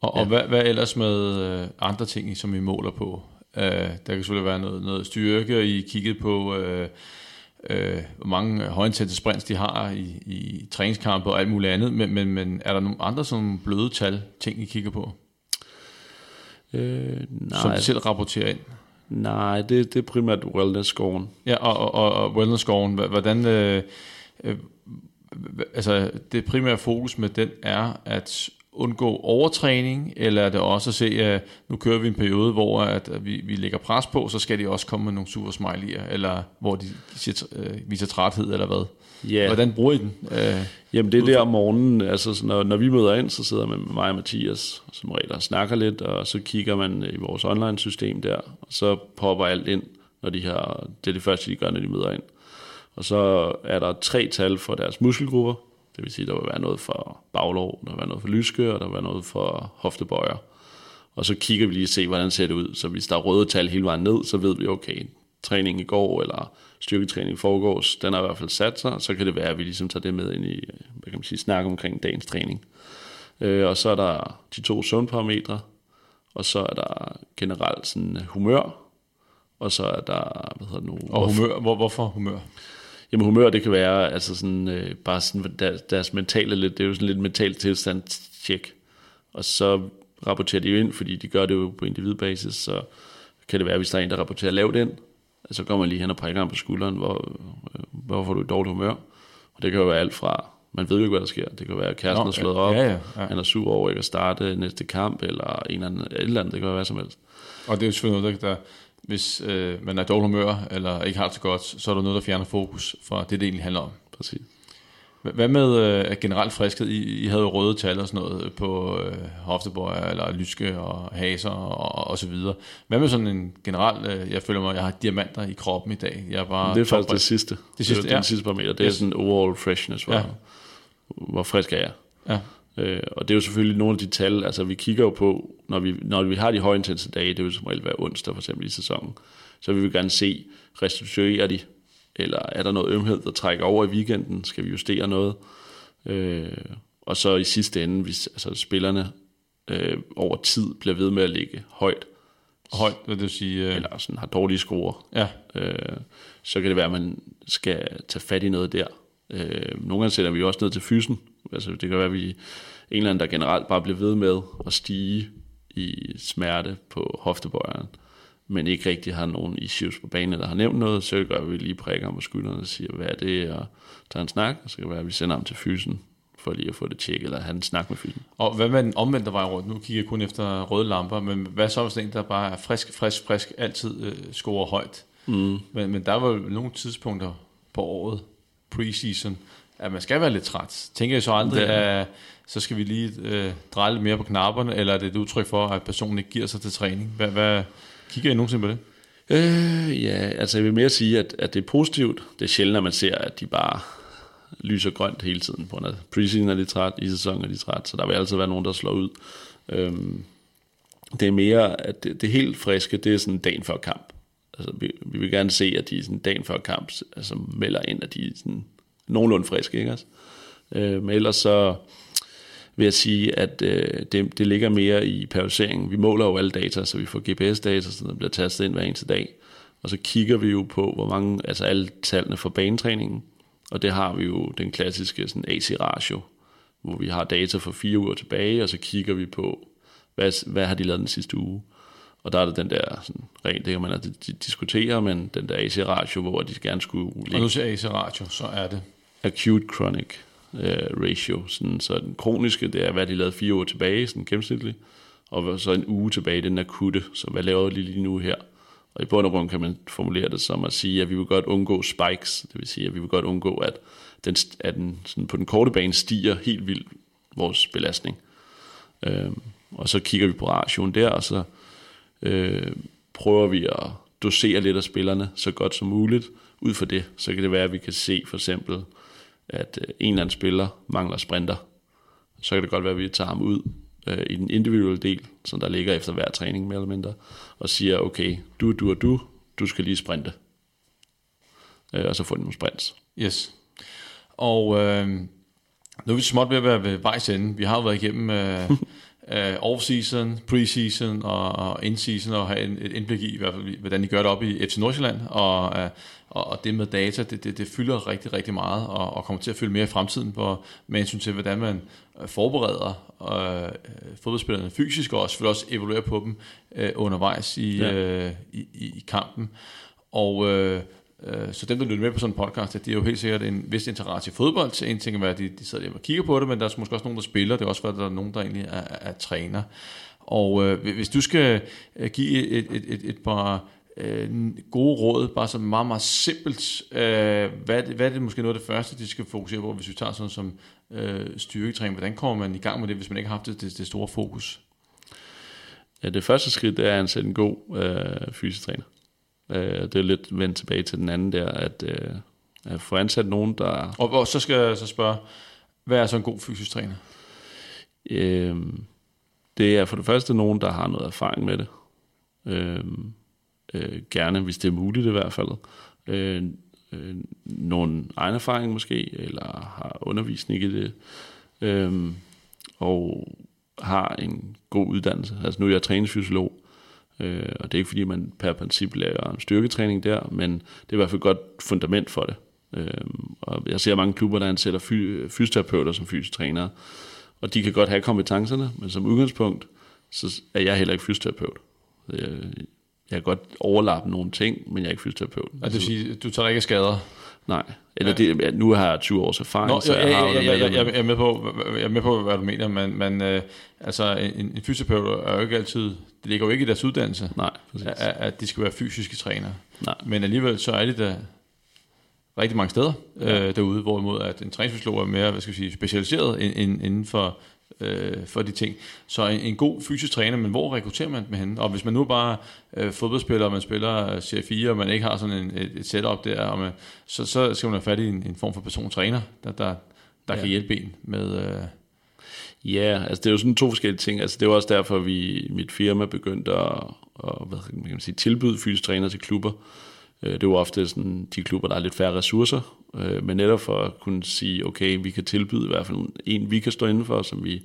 og, ja. og hvad, hvad ellers med øh, andre ting, som I måler på? Øh, der kan selvfølgelig være noget, noget styrke, og I kigget på, øh, øh, hvor mange højintense sprints de har i, i træningskampe og alt muligt andet, men, men, men er der nogle andre sådan bløde tal, ting I kigger på? Øh, nej. Som I selv rapporterer ind? Nej, det, det er primært wellness-skoven. Ja, og, og, og wellness-skoven, hvordan... Øh, øh, altså, det primære fokus med den er, at undgå overtræning, eller er det også at se, at nu kører vi en periode, hvor at vi, vi lægger pres på, så skal de også komme med nogle super smiley'er, eller hvor de siger, øh, viser træthed, eller hvad? Ja. Hvordan bruger I den? Øh, Jamen det er der om morgenen, altså så når, når vi møder ind, så sidder man med mig og Mathias, som regel og snakker lidt, og så kigger man i vores online-system der, og så popper alt ind, når de har, det er det første, de gør, når de møder ind. Og så er der tre tal for deres muskelgrupper, det vil sige, der vil være noget for baglov, der vil være noget for lyske, og der vil være noget for hoftebøjer. Og så kigger vi lige og ser, hvordan ser det ud. Så hvis der er røde tal hele vejen ned, så ved vi, okay, træning i går, eller styrketræning i forgårs, den har i hvert fald sat sig, så kan det være, at vi ligesom tager det med ind i, hvad kan man sige, snakke omkring dagens træning. Øh, og så er der de to søvnparametre, og så er der generelt sådan humør, og så er der, hvad hedder det nu? Og humør, hvor, hvorfor humør? Jamen humør, det kan være altså sådan, øh, bare sådan deres, deres mentale lidt, det er jo sådan lidt mental tilstand tjek. Og så rapporterer de jo ind, fordi de gør det jo på individbasis, så kan det være, hvis der er en, der rapporterer lavt ind, så går man lige hen og prikker ham på skulderen, hvor, øh, hvorfor du i dårligt humør. Og det kan jo være alt fra, man ved jo ikke, hvad der sker. Det kan være, at kæresten Nå, er slået op, ja, ja, ja. han er sur over ikke at starte næste kamp, eller en eller anden, et eller andet, det kan være hvad som helst. Og det er jo selvfølgelig noget, der, hvis øh, man er dårlig humør, eller ikke har det så godt, så er der noget, der fjerner fokus fra det, det egentlig handler om. Præcis. Hvad med øh, generelt friskhed? I, I havde jo røde tal og sådan noget på øh, hoftebøjer, eller lyske og haser og, og så videre. Hvad med sådan en generel, øh, jeg føler mig, jeg har diamanter i kroppen i dag. Jeg er bare det er faktisk det sidste. Det sidste, det er, ja. Den sidste parameter. Det yes. er sådan overall freshness, hvor, ja. hvor frisk er jeg. Ja. Øh, og det er jo selvfølgelig nogle af de tal, altså vi kigger jo på, når vi, når vi har de højintense dage, det vil som regel være onsdag for eksempel i sæsonen, så vil vi gerne se, restituerer de, eller er der noget ømhed, der trækker over i weekenden, skal vi justere noget, øh, og så i sidste ende, hvis altså, spillerne øh, over tid bliver ved med at ligge højt, højt, vil sige, øh... eller sådan har dårlige skruer, ja. øh, så kan det være, at man skal tage fat i noget der. Øh, nogle gange sætter vi også ned til fysen, Altså det kan være, at vi en eller anden, der generelt bare bliver ved med at stige i smerte på hoftebøjeren, men ikke rigtig har nogen issues på banen, der har nævnt noget, så gør vi lige prikker ham på skulderen og siger, hvad er det, og tager en snak, og så kan det være, at vi sender ham til fysen, for lige at få det tjekket, eller have en snak med fysen. Og hvad med den omvendte vej rundt? Nu kigger jeg kun efter røde lamper, men hvad så hvis en, der bare er frisk, frisk, frisk, altid øh, scorer højt? Mm. Men, men der var jo nogle tidspunkter på året, preseason, at man skal være lidt træt. Tænker jeg så aldrig, at så skal vi lige øh, dreje lidt mere på knapperne, eller er det et udtryk for, at personen ikke giver sig til træning? Hvad, hvad, Kigger I nogensinde på det? Øh, ja, altså jeg vil mere sige, at, at det er positivt. Det er sjældent, at man ser, at de bare lyser grønt hele tiden. På af preseason er de træt, i sæsonen er de træt, så der vil altid være nogen, der slår ud. Øhm, det er mere, at det, det helt friske, det er sådan dagen før kamp. Altså, vi, vi vil gerne se, at de sådan dagen før kamp altså, melder ind, at de er sådan nogenlunde friske. Ikke Altså, Øh, men ellers så vil jeg sige, at øh, det, det ligger mere i periodiseringen. Vi måler jo alle data, så vi får GPS-data, så der bliver tastet ind hver eneste dag. Og så kigger vi jo på, hvor mange, altså alle tallene for banetræningen. Og det har vi jo den klassiske sådan AC-ratio, hvor vi har data for fire uger tilbage, og så kigger vi på, hvad, hvad har de lavet den sidste uge. Og der er det den der, sådan, rent, det kan man altså diskutere, men den der AC-ratio, hvor de gerne skulle ligge. Og nu siger AC-ratio, så er det? Acute chronic uh, ratio. Sådan, så den kroniske, det er, hvad de lavede fire uger tilbage, sådan gennemsnitligt. Og så en uge tilbage, den akutte. Så hvad laver de lige nu her? Og i bund og grund kan man formulere det som at sige, at vi vil godt undgå spikes. Det vil sige, at vi vil godt undgå, at den, at den sådan på den korte bane stiger helt vildt vores belastning. Øhm, og så kigger vi på ratioen der, og så øh, prøver vi at dosere lidt af spillerne så godt som muligt. Ud for det, så kan det være, at vi kan se for eksempel, at øh, en eller anden spiller mangler sprinter. Så kan det godt være, at vi tager ham ud øh, i den individuelle del, som der ligger efter hver træning mere eller mindre, og siger, okay, du, du og du, du skal lige sprinte. Øh, og så får de nogle sprints. Yes. Og øh, nu er vi småt ved at være ved vejs ende. Vi har jo været igennem øh, uh, off-season, pre-season og, og in-season, og have en, et indblik i, hvert fald, hvordan de gør det op i FC Nordsjælland, og, uh, og, og det med data, det, det, det fylder rigtig, rigtig meget, og, og kommer til at fylde mere i fremtiden, på, med hensyn til, hvordan man øh, forbereder uh, fodboldspillerne fysisk, og selvfølgelig også evaluerer på dem uh, undervejs i, ja. uh, i, i, kampen. Og Øh, Øh, så dem, der lytter med på sådan en podcast, det er jo helt sikkert en vis interesse i fodbold. Så en ting er, at de, de sidder og kigger på det, men der er måske også nogen, der spiller. Det er også, at der er nogen, der egentlig er, er, er træner. Og øh, hvis du skal øh, give et, et, et, et par øh, gode råd, bare så meget, meget simpelt, øh, hvad, hvad er det måske noget af det første, de skal fokusere på, hvis vi tager sådan som øh, styrketræning? Hvordan kommer man i gang med det, hvis man ikke har haft det, det, det store fokus? Ja, det første skridt er at ansætte en god øh, fysisk træner. Øh, det er lidt vendt tilbage til den anden der, at, øh, at få ansat nogen, der... Og, og så skal jeg så spørge, hvad er så en god fysisk træner? Øh, det er for det første nogen, der har noget erfaring med det. Øh, øh, gerne, hvis det er muligt i hvert fald. Øh, øh, nogle egen erfaring måske, eller har undervisning i det. Øh, og har en god uddannelse. Altså nu er jeg træningsfysiolog, Øh, og det er ikke fordi, man per princip laver en styrketræning der, men det er i hvert fald et godt fundament for det. Øh, og jeg ser mange klubber, der ansætter fy, fysioterapeuter som fysiotrænere, og de kan godt have kompetencerne, men som udgangspunkt, så er jeg heller ikke fysioterapeut. Jeg, øh, jeg kan godt overlappe nogle ting, men jeg er ikke fysioterapeut. Og altså, det vil sige, du tager ikke skader? Nej, eller det, nu har jeg 20 års erfaring, Nå, så jeg, jeg, jeg, jeg, jeg, jeg, er med på, jeg er med på, hvad du mener, men, men øh, altså, en, en fysioterapeut er jo ikke altid, det ligger jo ikke i deres uddannelse, Nej, at, at de skal være fysiske trænere. Nej. Men alligevel så er de der rigtig mange steder ja. øh, derude, hvorimod at en træningsfysiolog er mere hvad skal vi sige, specialiseret inden for øh, for de ting. Så en, en god fysisk træner, men hvor rekrutterer man med hende? Og hvis man nu bare øh, fodboldspiller, og man spiller Serie 4, og man ikke har sådan en, et, et setup der, og man, så, så skal man have fat i en, en form for persontræner, der, der, der ja. kan hjælpe en med... Øh, Ja, altså det er jo sådan to forskellige ting. Altså det var også derfor, vi mit firma begyndte at, at hvad kan man sige, tilbyde fysisk træner til klubber. Øh, det er jo ofte sådan, de klubber, der har lidt færre ressourcer, øh, men netop for at kunne sige, okay, vi kan tilbyde i hvert fald en, vi kan stå indenfor, som vi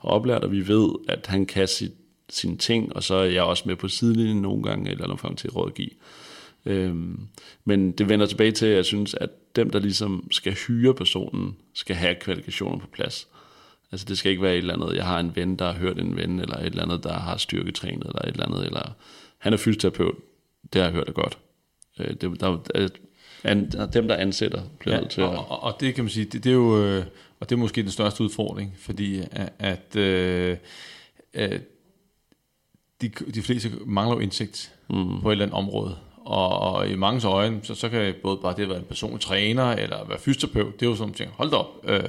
har oplært, og vi ved, at han kan sit, sine ting, og så er jeg også med på sidelinjen nogle gange, eller nogle gange til at rådgive. Øhm, men det vender tilbage til, at jeg synes, at dem, der ligesom skal hyre personen, skal have kvalifikationer på plads. Altså det skal ikke være et eller andet, jeg har en ven, der har hørt en ven, eller et eller andet, der har styrketrænet, eller et eller andet, eller han er fysioterapeut, det har jeg hørt er godt. Øh, det, der, der, an, dem, der ansætter, bliver ja, til og, og, og det kan man sige, det, det er jo, øh, og det er måske den største udfordring, fordi at, at øh, øh, de, de fleste mangler jo indsigt mm. på et eller andet område, og, og i mange øjne, så, så kan både bare det at være en personlig træner, eller være fysioterapeut, det er jo sådan ting, hold da op, øh,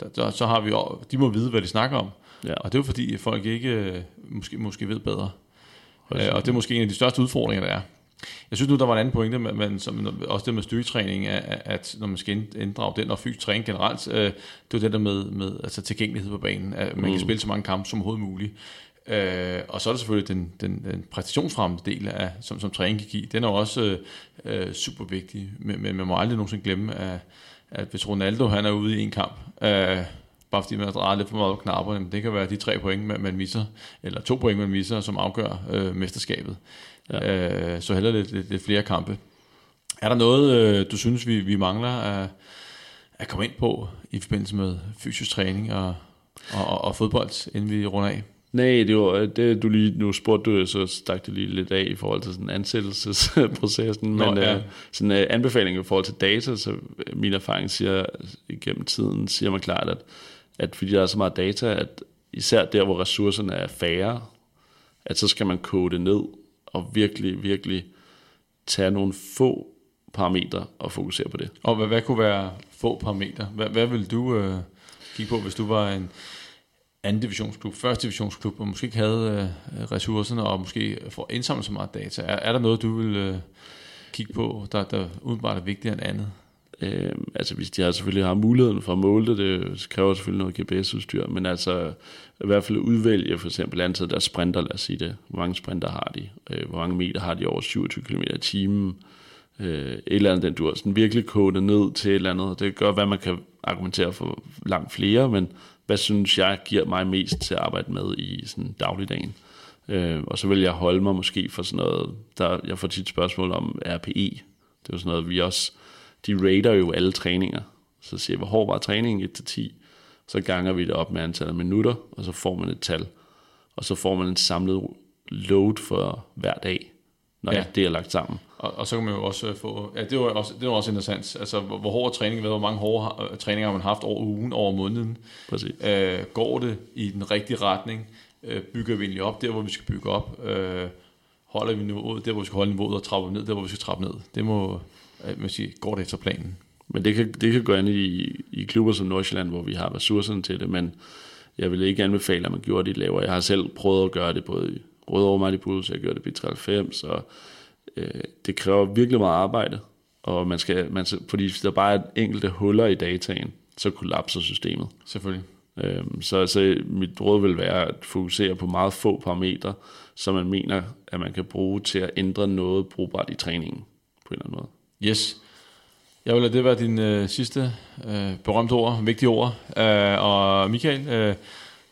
der, der, så har vi jo, de må vide, hvad de snakker om, ja. og det er jo fordi, folk ikke måske, måske ved bedre. Øh, og det er måske en af de største udfordringer, der er. Jeg synes nu, der var en anden pointe, men som, også det med styrketræning, at når man skal inddrage den, og fysisk træning generelt, øh, det er det der med, med altså tilgængelighed på banen, at man mm. kan spille så mange kampe som overhovedet muligt. Øh, og så er der selvfølgelig den, den, den præstationsfremmende del, af, som, som træning kan give. Den er også øh, super vigtig, men, men man må aldrig nogensinde glemme, at, at hvis Ronaldo han er ude i en kamp, øh, bare fordi man har drejet lidt for meget på knapperne, det kan være de tre point, man, man misser, eller to point, man misser, som afgør øh, mesterskabet. Ja. Øh, så heller lidt, lidt, lidt flere kampe. Er der noget, øh, du synes, vi, vi mangler at, at komme ind på i forbindelse med fysisk træning og, og, og, og fodbold, inden vi runder af? Nej, det var det, du lige, nu spurgte du, så stak det lige lidt af i forhold til sådan ansættelsesprocessen, Nå, men ja. uh, sådan uh, anbefaling i forhold til data, så min erfaring siger, igennem tiden, siger man klart, at, at fordi der er så meget data, at især der, hvor ressourcerne er færre, at så skal man kode det ned, og virkelig, virkelig tage nogle få parametre og fokusere på det. Og hvad, hvad kunne være få parametre? Hvad, hvad vil du øh, kigge på, hvis du var en anden divisionsklub, første divisionsklub, og måske ikke havde øh, ressourcerne, og måske får indsamlet så meget data. Er, er der noget, du vil øh, kigge på, der, der udenbart er vigtigere end andet? Øh, altså hvis de har selvfølgelig har muligheden for at måle det, det kræver selvfølgelig noget GPS-udstyr, men altså i hvert fald udvælge for eksempel antallet af sprinter, lad os sige det. Hvor mange sprinter har de? Øh, hvor mange meter har de over 27 km i timen? Øh, et eller andet, den du har sådan virkelig kodet ned til et eller andet. Det gør, hvad man kan argumentere for langt flere, men hvad synes jeg giver mig mest til at arbejde med i sådan dagligdagen. Øh, og så vil jeg holde mig måske for sådan noget, der, jeg får tit spørgsmål om RPE. Det er jo sådan noget, vi også, de rater jo alle træninger. Så siger jeg, hvor hård var træningen 1-10? Så ganger vi det op med antallet af minutter, og så får man et tal. Og så får man en samlet load for hver dag, når ja. det er lagt sammen. Og, og så kan man jo også få, ja, det var også, det var også interessant, altså hvor, hvor hård træning, hvor mange hårde uh, træninger har man haft over ugen, over måneden. Præcis. Uh, går det i den rigtige retning? Uh, bygger vi egentlig op der, hvor vi skal bygge op? Uh, holder vi niveauet der, hvor vi skal holde niveauet, og trapper ned der, hvor vi skal trappe ned? Det må, man sige, går det efter planen. Men det kan, det kan gå ind i, i klubber som Nordsjælland, hvor vi har ressourcerne til det, men jeg vil ikke anbefale, at man gjorde det lavere. Jeg har selv prøvet at gøre det både i Rødovre Bulls, jeg gjorde det i B93, og øh, det kræver virkelig meget arbejde, og man skal, man, fordi hvis der bare er enkelte huller i dataen, så kollapser systemet. Selvfølgelig. Øhm, så altså, mit råd vil være at fokusere på meget få parametre, som man mener, at man kan bruge til at ændre noget brugbart i træningen på en eller anden måde. Yes. Jeg vil lade det være din øh, sidste øh, berømte ord, vigtige ord. Øh, og Michael, øh,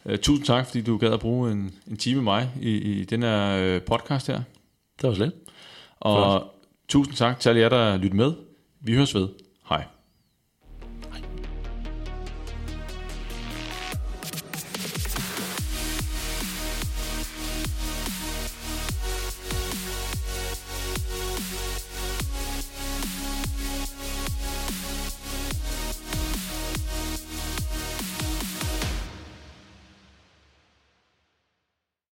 øh, tusind tak, fordi du gad at bruge en, en time med mig i, i den her øh, podcast her. Det var slet. Og Flot. tusind tak til alle jer, der lytter med. Vi høres ved.